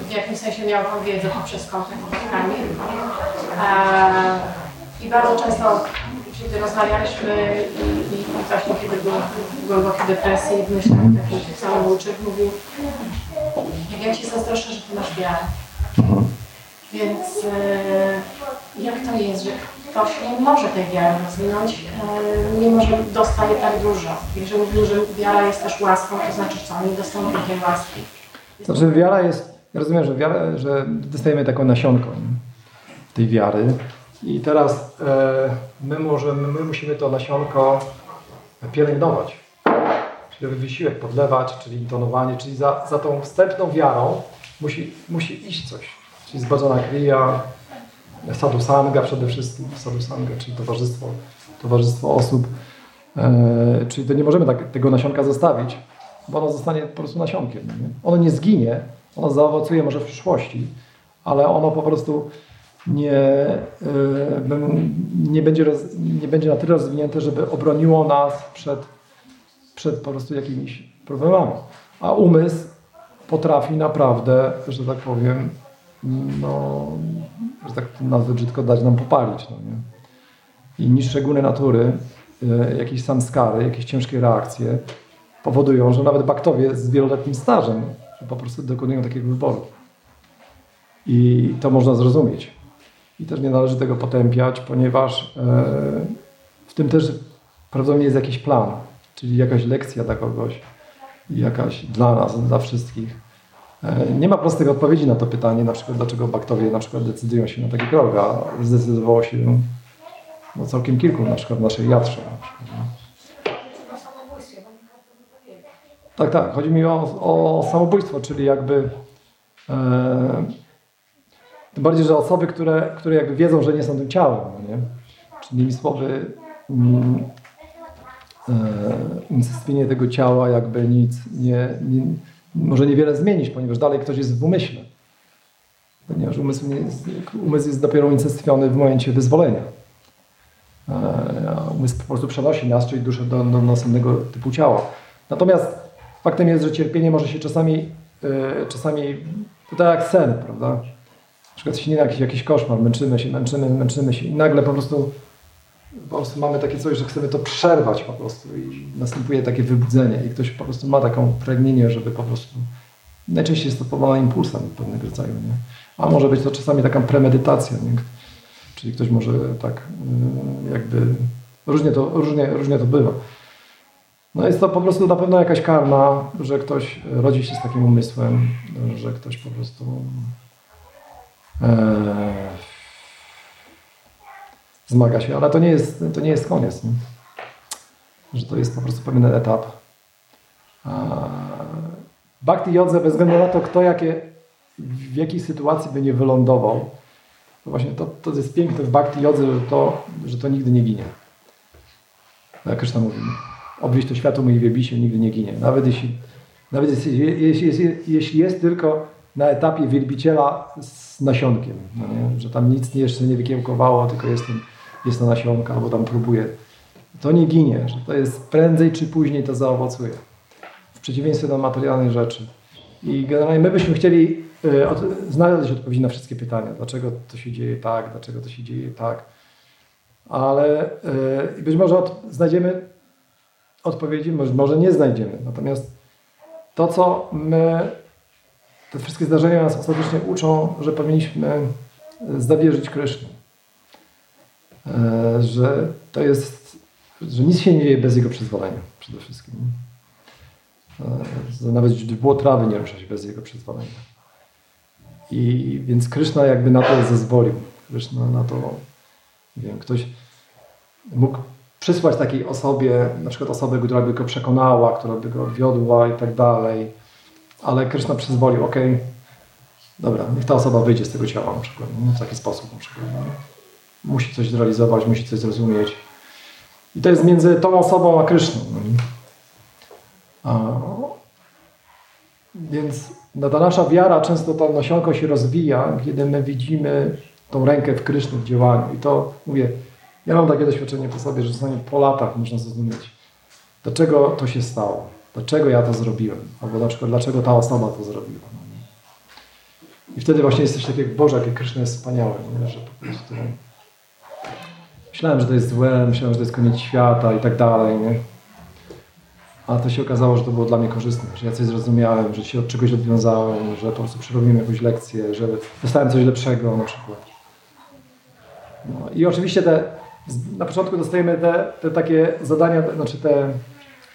w jakimś sensie miał tą wiedzę poprzez kontakt z. E, I bardzo często, kiedy rozmawialiśmy i, i właśnie kiedy był w głębokiej depresji, myślał taki samobójczyk, mówił, jak ja Ci zazdroszczę, że Ty masz wiarę. Więc e, jak to jest, że ktoś nie może tej wiary rozwinąć, e, mimo że dostaje tak dużo. I że mówił, że wiara jest też łaską, to znaczy co, nie dostaną takiej łaski. Znaczy wiara jest, ja rozumiem, że, wiara, że dostajemy taką nasionką tej wiary i teraz e, my, możemy, my musimy to nasionko pielęgnować. Czyli wysiłek podlewać, czyli intonowanie, czyli za, za tą wstępną wiarą musi, musi iść coś. Czyli zbadzona krija, sadhusanga przede wszystkim, sadhusanga, czyli towarzystwo, towarzystwo osób. E, czyli to nie możemy tak, tego nasionka zostawić, bo ono zostanie po prostu nasionkiem. Nie? Ono nie zginie, ono zaowocuje może w przyszłości, ale ono po prostu nie, e, nie, będzie, roz, nie będzie na tyle rozwinięte, żeby obroniło nas przed, przed po prostu jakimiś problemami. A umysł potrafi naprawdę, że tak powiem, no, że tak nazwę brzydko dać nam popalić. No nie? I niższe guny natury, e, jakieś samskary, jakieś ciężkie reakcje powodują, że nawet baktowie z wieloletnim stażem że po prostu dokonują takiego wyboru. I to można zrozumieć. I też nie należy tego potępiać, ponieważ e, w tym też prawdopodobnie jest jakiś plan, czyli jakaś lekcja dla kogoś, jakaś dla nas, dla wszystkich. E, Nie ma prostych odpowiedzi na to pytanie, na przykład dlaczego baktowie na przykład decydują się na taki krok, a zdecydowało się no, całkiem kilku, na przykład w naszej jatrze. na przykład, nie? O samobójstwie, bo nie każdy by powiedział. Tak, tak. Chodzi mi o, o samobójstwo, czyli jakby. E, tym bardziej, że osoby, które, które jakby wiedzą, że nie są tym ciałem, no nie? Czyli innymi słowy, mm, e, unicestwienie tego ciała jakby nic nie, nie, może niewiele zmienić, ponieważ dalej ktoś jest w umyśle. Ponieważ umysł, nie jest, umysł jest dopiero unicestwiony w momencie wyzwolenia. E, umysł po prostu przenosi nas, czyli duszę do, do następnego typu ciała. Natomiast faktem jest, że cierpienie może się czasami, e, czasami to tak jak sen, prawda? Na przykład śni jakiś, jakiś koszmar, męczymy się, męczymy, męczymy się i nagle po prostu, po prostu mamy takie coś, że chcemy to przerwać po prostu i następuje takie wybudzenie i ktoś po prostu ma taką pragnienie, żeby po prostu, najczęściej jest to powołane impulsem pewnego rodzaju, nie? A może być to czasami taka premedytacja, nie? Czyli ktoś może tak y, jakby, różnie to, różnie, różnie to bywa. No jest to po prostu na pewno jakaś karma, że ktoś rodzi się z takim umysłem, że ktoś po prostu e, zmaga się, ale to nie jest, to nie jest koniec. Nie? Że to jest po prostu pewien etap. Bhakti jodze bez względu na to, kto jakie, w jakiej sytuacji by nie wylądował, to właśnie to, to jest piękne w Bhakti jodze, że to, że to nigdy nie ginie. Jak Krishna mówi, obwieść to światło mój wiebi się nigdy nie ginie. Nawet jeśli, nawet jeśli, jeśli, jeśli, jeśli jest tylko na etapie wielbiciela z nasionkiem, no że tam nic jeszcze nie wykiełkowało, tylko jest, ten, jest to nasionka, albo tam próbuje. To nie ginie, że to jest prędzej czy później to zaowocuje. W przeciwieństwie do materialnych rzeczy. I generalnie my byśmy chcieli od, znaleźć odpowiedzi na wszystkie pytania. Dlaczego to się dzieje tak, dlaczego to się dzieje tak. Ale y, być może od, znajdziemy odpowiedzi, może, nie znajdziemy. Natomiast to, co my, te wszystkie zdarzenia nas ostatecznie uczą, że powinniśmy zawierzyć Krysznie. E, Że to jest, że nic się nie dzieje bez Jego przyzwolenia przede wszystkim. E, Że nawet źdźbło trawy nie rusza się bez Jego przyzwolenia. I więc Kryszna jakby na to zezwolił. Kryszna na to, nie wiem, ktoś mógł przysłać takiej osobie, na przykład osobę, która by go przekonała, która by go odwiodła i tak dalej. Ale Kryszna przyzwolił, ok, dobra, niech ta osoba wyjdzie z tego ciała na przykład, w taki sposób na przykład. Nie? Musi coś zrealizować, musi coś zrozumieć. I to jest między tą osobą a Kryszną. A, więc no, ta nasza wiara często to nasionko się rozwija, kiedy my widzimy tą rękę w Kryszny w działaniu. I to mówię, ja mam takie doświadczenie po sobie, że czasami po latach można zrozumieć, dlaczego to się stało, dlaczego ja to zrobiłem, albo przykład dlaczego ta osoba to zrobiła. no? I wtedy właśnie jest coś takiego, Boże, jakie Kryszna jest wspaniałe, nie? że po prostu myślałem, że to jest złe, myślałem, że to jest koniec świata i tak dalej, nie? A to się okazało, że to było dla mnie korzystne, że ja coś zrozumiałem, że się od czegoś odwiązałem, że po prostu przerobiłem jakąś lekcję, że dostałem coś lepszego na przykład. No, I oczywiście te, na początku dostajemy te, te takie zadania, znaczy te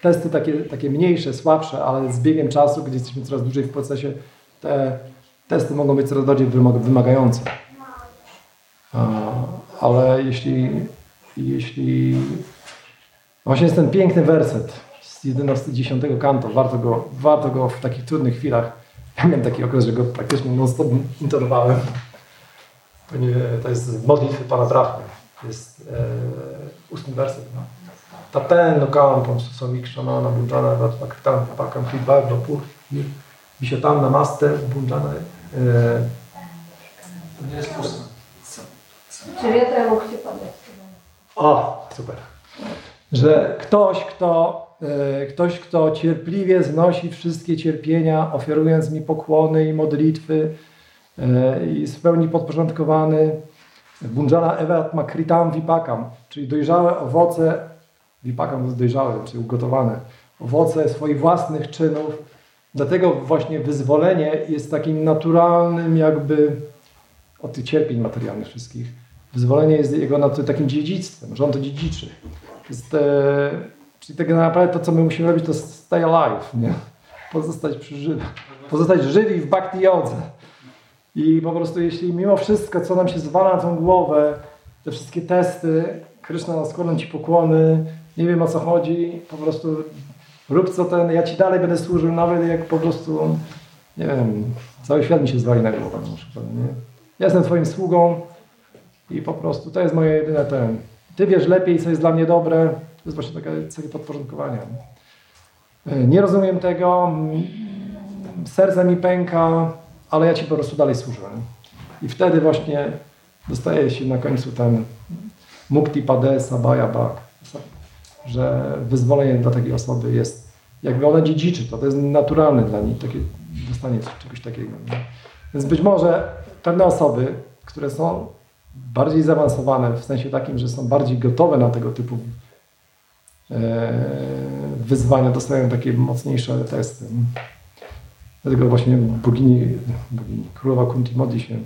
testy takie, takie mniejsze, słabsze, ale z biegiem czasu, gdzie jesteśmy coraz dłużej w procesie, te testy mogą być coraz bardziej wymag- wymagające. A, ale jeśli, jeśli właśnie jest ten piękny werset z 11, 10 kanto, warto go, warto go w takich trudnych chwilach, ja miałem taki okres, że go praktycznie non-stop intonowałem. To, jest modlitwy Pana Brahmy. Jest e, ósmy werset. No. Taten kampam susamikshana bunjana vatmakritam pakam hidbagno pur vishatam namaste bunjana e, To nie jest puste. Czy wiatrem mógł Cię podać? O, super. Że ktoś, kto, e, ktoś, kto cierpliwie znosi wszystkie cierpienia, ofiarując mi pokłony i modlitwy e, i w pełni podporządkowany Bunjana Evat Makritam Vipakam, czyli dojrzałe owoce, Vipakam to jest dojrzałe, czyli ugotowane, owoce swoich własnych czynów. Dlatego właśnie wyzwolenie jest takim naturalnym jakby od tych cierpień materialnych wszystkich. Wyzwolenie jest jego takim dziedzictwem, że on to dziedziczy. Jest, e, czyli tak naprawdę to, co my musimy robić, to stay alive, nie? Pozostać przy życiu. Pozostać żywi w bhakti jodze. I po prostu jeśli mimo wszystko, co nam się zwala na tą głowę, te wszystkie testy, Kryszna nas składam Ci pokłony, nie wiem o co chodzi, po prostu rób co ten, ja Ci dalej będę służył, nawet jak po prostu, nie wiem, cały świat mi się zwali na głowę na przykład, nie? Ja jestem Twoim sługą i po prostu to jest moje jedyne ten. Ty wiesz lepiej, co jest dla mnie dobre, to jest właśnie takie, takie podporządkowanie. Nie? Nie rozumiem tego, serce mi pęka, ale ja Ci po prostu dalej służę. I wtedy właśnie dostaje się na końcu ten mukti pade sabaya bhak, że wyzwolenie dla takiej osoby jest, jakby ona dziedziczy to, to jest naturalne dla niej, takie, dostanie czegoś takiego. Więc być może pewne osoby, które są bardziej zaawansowane, w sensie takim, że są bardziej gotowe na tego typu e, wyzwania, dostają takie mocniejsze testy. Dlatego właśnie bogini, bogini królowa Kunti modli się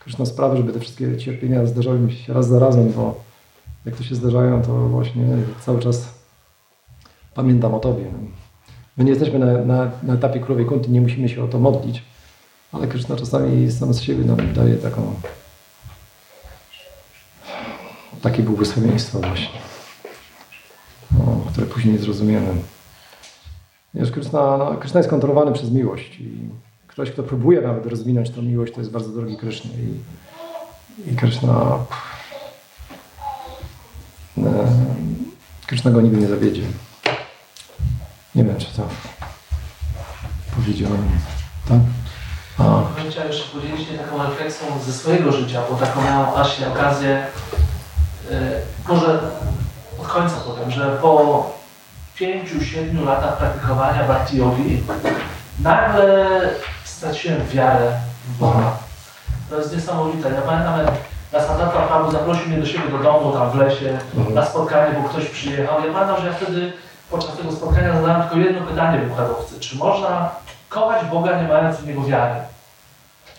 Krishna sprawy, żeby te wszystkie cierpienia zdarzały mi się raz za razem, bo jak to się zdarzają, to właśnie cały czas pamiętam o Tobie. My nie jesteśmy na, na, na etapie królowej Kunti, nie musimy się o to modlić, ale Krishna czasami sam z siebie nam daje taką takie błogosławieństwo właśnie, o, które później zrozumiemy. Wiesz, Krishna, no, jest kontrolowany przez miłość i ktoś, kto próbuje nawet rozwinąć tą miłość, to jest bardzo drogi Krishna i, i Krishna e, go nigdy nie zawiedzie. Nie wiem, czy to powiedziałem. Tak? A, Chciałem jeszcze podzielić się taką refleksją ze swojego życia, bo taką miałem właśnie okazję, może od końca powiem, że po pięciu, siedmiu latach praktykowania bhakti yogi nagle straciłem wiarę w Boga. To jest niesamowite. Ja pamiętam, jak Lasatata Prabhu zaprosił mnie do siebie do domu, tam w lesie, na spotkanie, bo ktoś przyjechał. Ja pamiętam, że ja wtedy podczas tego spotkania zadałem tylko jedno pytanie wykładowcy. Czy można kochać Boga nie mając w Niego wiary?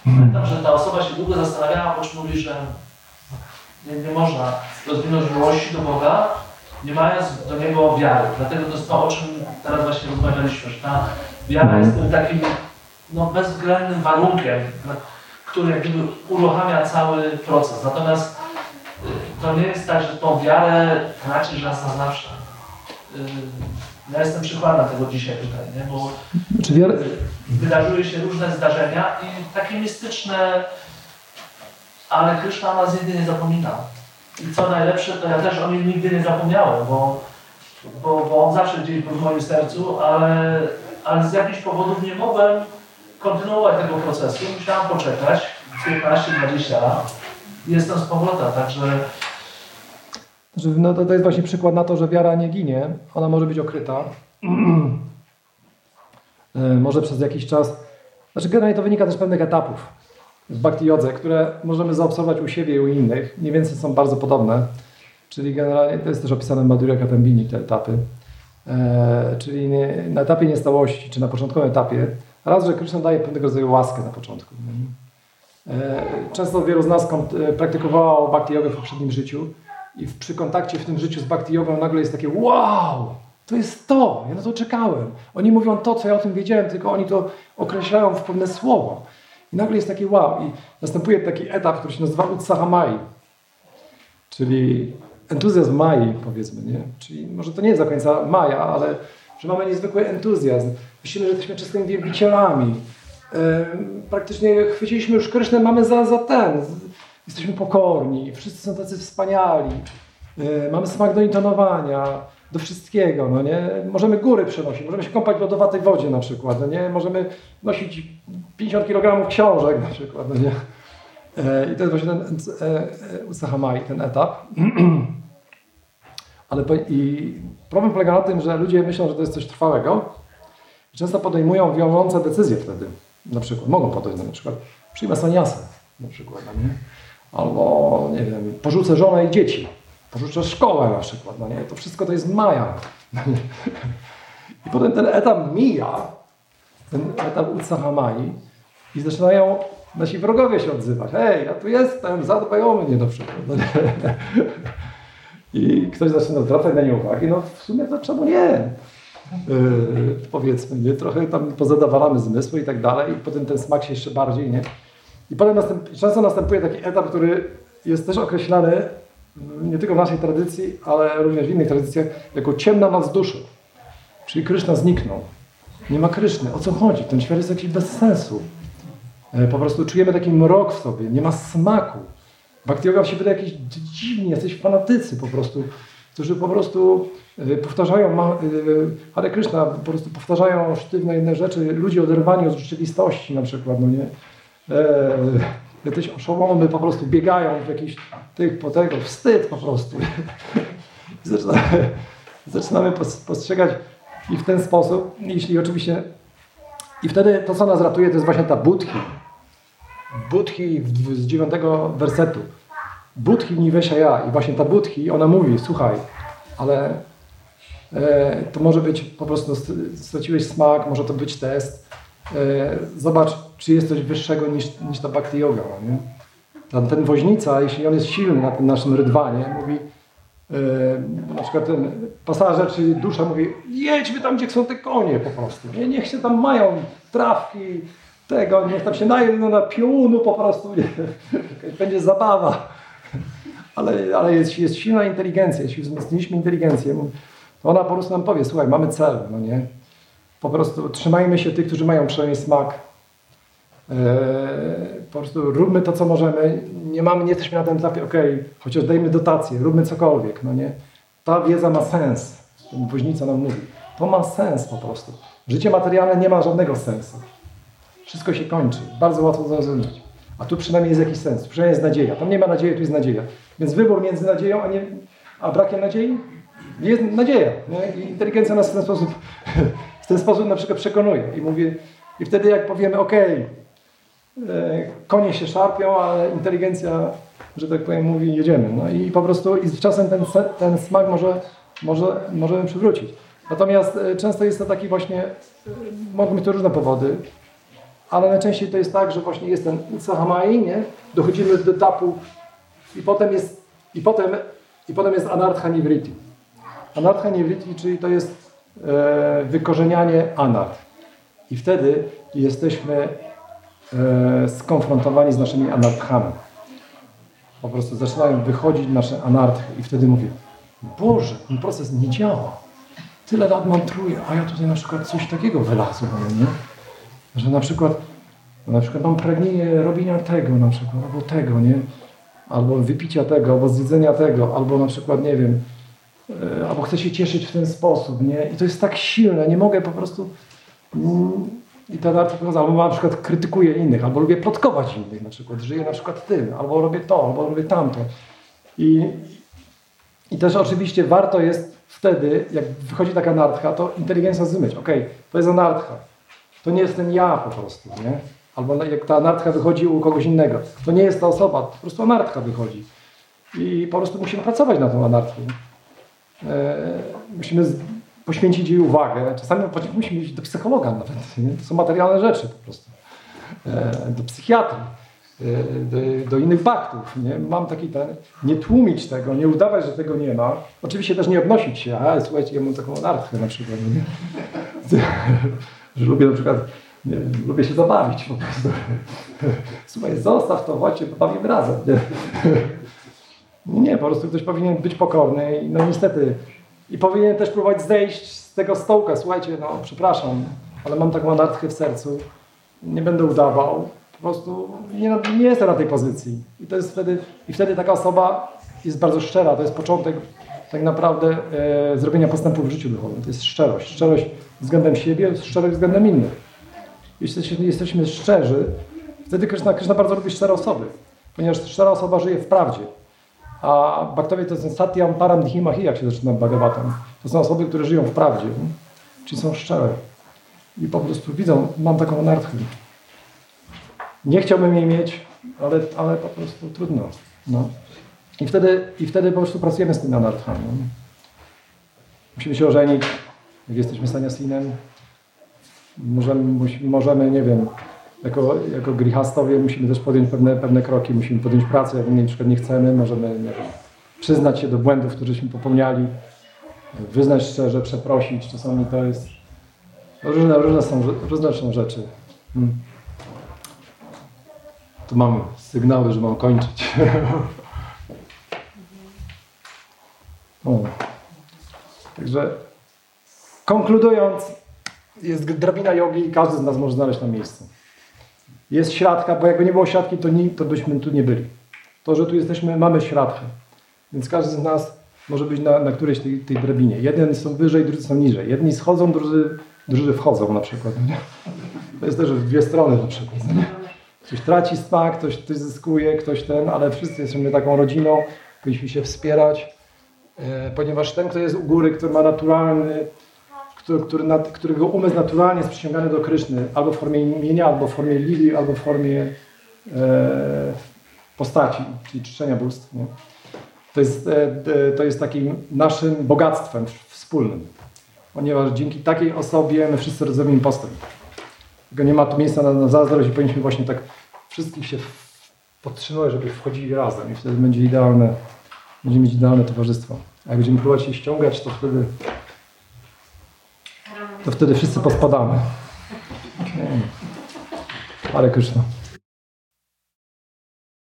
Pamiętam, że ta osoba się długo zastanawiała, po czym mówi, że nie, nie można rozwinąć miłości do Boga, nie mając do Niego wiary. Dlatego to jest to, o czym teraz właśnie rozmawialiśmy, że ta wiara jest tym takim no, bezwzględnym warunkiem, który jak gdyby uruchamia cały proces. Natomiast y, to nie jest tak, że tą wiarę tracisz raz na zawsze. Y, Ja jestem przykładem tego dzisiaj tutaj, nie? bo wiara, wydarzyły się różne zdarzenia i takie mistyczne, ale Kryszna o nas nigdy nie zapomina. I co najlepsze, to ja też o nim nigdy nie zapomniałem, bo, bo, bo on zawsze gdzieś był w moim sercu, ale, ale z jakichś powodów nie mogłem kontynuować tego procesu. Musiałem poczekać 15-20 lat jestem z powrotem, także Znaczy, no to, to jest właśnie przykład na to, że wiara nie ginie, ona może być okryta. E, może przez jakiś czas. Znaczy, generalnie to wynika też z pewnych etapów w bhakti jodze, które możemy zaobserwować u siebie i u innych. Mniej więcej są bardzo podobne. Czyli generalnie to jest też opisane w Madhurya Katambini te etapy. E, czyli nie, na etapie niestałości, czy na początkowym etapie, raz, że Krishna daje pewnego rodzaju łaskę na początku. E, Często wielu z nas kont- e, praktykowało bhakti jogę w poprzednim życiu i w, przy kontakcie w tym życiu z bhakti jogą nagle jest takie wow, to jest to, ja na to czekałem. Oni mówią to, co ja o tym wiedziałem, tylko oni to określają w pewne słowa. I nagle jest taki wow i następuje taki etap, który się nazywa utsahamai, czyli entuzjazm Mai, powiedzmy, nie? Czyli może to nie jest do końca Maja, ale że mamy niezwykły entuzjazm. Myślimy, że jesteśmy czystymi wielbicielami. Em, Praktycznie chwyciliśmy już Krysznę, mamy za, za ten. Jesteśmy pokorni, wszyscy są tacy wspaniali. E, Mamy smak do intonowania, do wszystkiego, no nie? Możemy góry przenosić, możemy się kąpać w lodowatej wodzie na przykład, no nie? Możemy nosić 50 kg książek na przykład, no nie? E, I to jest właśnie ten e, e, Usahamai, ten etap. Ale i problem polega na tym, że ludzie myślą, że to jest coś trwałego i często podejmują wiążące decyzje wtedy. Na przykład, mogą podjąć na przykład, przyjmę saniasę na przykład, no nie? Albo, nie wiem, porzucę żonę i dzieci, porzucę szkołę na przykład, no nie? To wszystko to jest maja. no? I potem ten etap mija, ten etap Utsahamai i zaczynają nasi wrogowie się odzywać. Hej, ja tu jestem, zadbaj o mnie na przykład. No nie? I ktoś zaczyna zwracać na nie uwagę, no w sumie to czemu nie? Yy, powiedzmy, nie? trochę tam pozadawalamy zmysły i tak dalej i potem ten smak się jeszcze bardziej, nie? I potem następ, często następuje taki etap, który jest też określany nie tylko w naszej tradycji, ale również w innych tradycjach, jako ciemna noc duszy. Czyli Kryszna zniknął. Nie ma Kryszny. O co chodzi? Ten świat jest jakiś bez sensu. E, Po prostu czujemy taki mrok w sobie, nie ma smaku. Bhakti yoga się wydaje jakiś dziwnie, jesteś fanatycy po prostu. którzy po prostu y, powtarzają, y, Hare Krishna, po prostu powtarzają sztywne inne rzeczy, ludzie oderwani od rzeczywistości na przykład, no nie? E, Jakieś oszołomy po prostu biegają w jakichś tych po tego, wstyd po prostu. Zaczynamy, zaczynamy pos- postrzegać ich w ten sposób, jeśli oczywiście... I wtedy to, co nas ratuje, to jest właśnie ta budhi. Budhi z dziewiątego wersetu. Budhi Nivesha ja. I właśnie ta Budhi, ona mówi, słuchaj, ale e, to może być po prostu st- straciłeś smak, może to być test. E, zobacz, czy jest coś wyższego niż, niż ta Bhakti Yoga. No nie? Ten, ten woźnica, jeśli on jest silny na tym naszym rydwanie, mówi, e, na przykład ten pasażer czy dusza mówi, jedźmy tam, gdzie są te konie po prostu. Nie? Niech się tam mają trawki, tego, niech tam się najedą na pionu po prostu, nie? będzie zabawa. Ale, ale jest, jest silna inteligencja, jeśli wzmocniliśmy inteligencję, to ona po prostu nam powie, słuchaj, mamy cel, no nie? Po prostu trzymajmy się tych, którzy mają przynajmniej smak. Eee, po prostu róbmy to, co możemy. Nie mamy, nie jesteśmy na tym etapie, okej, chociaż dajmy dotację, róbmy cokolwiek, no nie? Ta wiedza ma sens. Woźnica nam mówi. To ma sens po prostu. Życie materialne nie ma żadnego sensu. Wszystko się kończy. Bardzo łatwo zrozumieć. A tu przynajmniej jest jakiś sens. Przynajmniej jest nadzieja. Tam nie ma nadziei, tu jest nadzieja. Więc wybór między nadzieją a, nie, a brakiem nadziei jest nadzieja. Nie? I inteligencja nas w ten sposób, w ten sposób na przykład przekonuje. I mówię, i wtedy jak powiemy, okej, e, konie się szarpią, ale inteligencja, że tak powiem, mówi, jedziemy. No i po prostu i z czasem ten, ten smak może, może, możemy przywrócić. Natomiast e, często jest to taki właśnie, e, mogą być to różne powody, ale najczęściej to jest tak, że właśnie jest ten utsahamai, nie? Dochodzimy do etapu i potem jest, i potem, i potem jest anartha nivriti. Anartha nivriti, czyli to jest wykorzenianie anart. I wtedy jesteśmy e, skonfrontowani z naszymi anarthami. Po prostu zaczynają wychodzić nasze anarthy i wtedy mówię, Boże, ten proces nie działa. Tyle lat mantruję, a ja tutaj na przykład coś takiego wylazło, nie? Że na przykład, na przykład mam pragnienie robienia tego na przykład, albo tego, nie? Albo wypicia tego, albo zjedzenia tego, albo na przykład, nie wiem, e, albo chcę się cieszyć w ten sposób, nie? I to jest tak silne, nie mogę po prostu... Mm, I artykuł pokazał, albo na przykład krytykuję innych, albo lubię plotkować innych na przykład, żyję na przykład tym, albo robię to, albo robię tamto. I, i też oczywiście warto jest wtedy, jak wychodzi taka anarcha, to inteligencja zrozumieć, okej, to jest anarcha, to nie jestem ja po prostu, nie? Albo na- jak ta anarcha wychodzi u kogoś innego, to nie jest ta osoba, po prostu anarcha wychodzi. I po prostu musimy pracować na tą anarchię. E, musimy poświęcić jej uwagę. Czasami musimy iść do psychologa nawet. Nie? To są materialne rzeczy po prostu. E, do psychiatry, e, do, do innych baktów. Nie? Mam taki ten, nie tłumić tego, nie udawać, że tego nie ma. Oczywiście też nie odnosić się, a słuchajcie, ja mam taką anarchię na przykład. Że lubię na przykład, nie, lubię się zabawić po prostu. Słuchaj, zostaw to, chodźcie, pobawimy razem. Nie? nie, po prostu ktoś powinien być pokorny i no niestety i powinien też próbować zejść z tego stołka. Słuchajcie, no przepraszam, ale mam taką anarchię w sercu, nie będę udawał, po prostu nie, nie jestem na tej pozycji. I to jest wtedy, i wtedy taka osoba jest bardzo szczera, to jest początek tak naprawdę e, zrobienia postępu w życiu duchowym. To jest szczerość. Szczerość względem siebie, szczerość względem innych. Jeśli jesteśmy, szczerzy, wtedy Krishna bardzo lubi szczere osoby, ponieważ szczera osoba żyje w prawdzie. A baktowie to jest satyam param dhimahi, jak się zaczyna Bhagavatam. To są osoby, które żyją w prawdzie, czyli są szczere. I po prostu widzą, mam taką anarchię. Nie chciałbym jej mieć, ale, ale po prostu trudno. No. I, wtedy, I wtedy po prostu pracujemy z tymi anarchami. Musimy się ożenić, jak jesteśmy saniasinem. Możemy, możemy nie wiem, jako, jako musimy też podjąć pewne, pewne kroki, musimy podjąć pracę, jak przykład nie chcemy, możemy nie przyznać się do błędów, któreśmy popełniali, wyznać szczerze, przeprosić, czasami to jest, różne, różne, są, różne są rzeczy. Hmm. Tu mam sygnały, że mam kończyć. Także konkludując, jest drabina jogi i każdy z nas może znaleźć na miejscu. Jest środka, bo jakby nie było siatki, to, nie, to byśmy tu nie byli. To, że tu jesteśmy, mamy środkę. Więc każdy z nas może być na, na którejś tej, tej drabinie. Jeden są wyżej, drudzy są niżej. Jedni schodzą, drudzy, drudzy wchodzą na przykład. Nie? To jest też w dwie strony na przykład. Nie? Ktoś traci smak, ktoś, ktoś zyskuje, ktoś ten, ale wszyscy jesteśmy taką rodziną, powinniśmy się wspierać, e, ponieważ ten, kto jest u góry, który ma naturalny, który, nat, którego umysł naturalnie jest przyciągany do Kryszny, albo w formie imienia, albo w formie lili, albo w formie e, postaci, czyli czczenia bóstw. Nie? To, jest, e, e, to jest takim naszym bogactwem wspólnym, ponieważ dzięki takiej osobie my wszyscy rozumiemy postęp. Tylko nie ma tu miejsca na, na zazdrość i powinniśmy właśnie tak wszystkich się podtrzymywać, żeby wchodzili razem i wtedy będzie idealne, będziemy mieć idealne towarzystwo. A jak będziemy próbować się ściągać, to wtedy, to wtedy wszyscy pospadamy. Okay. Ale Krishna.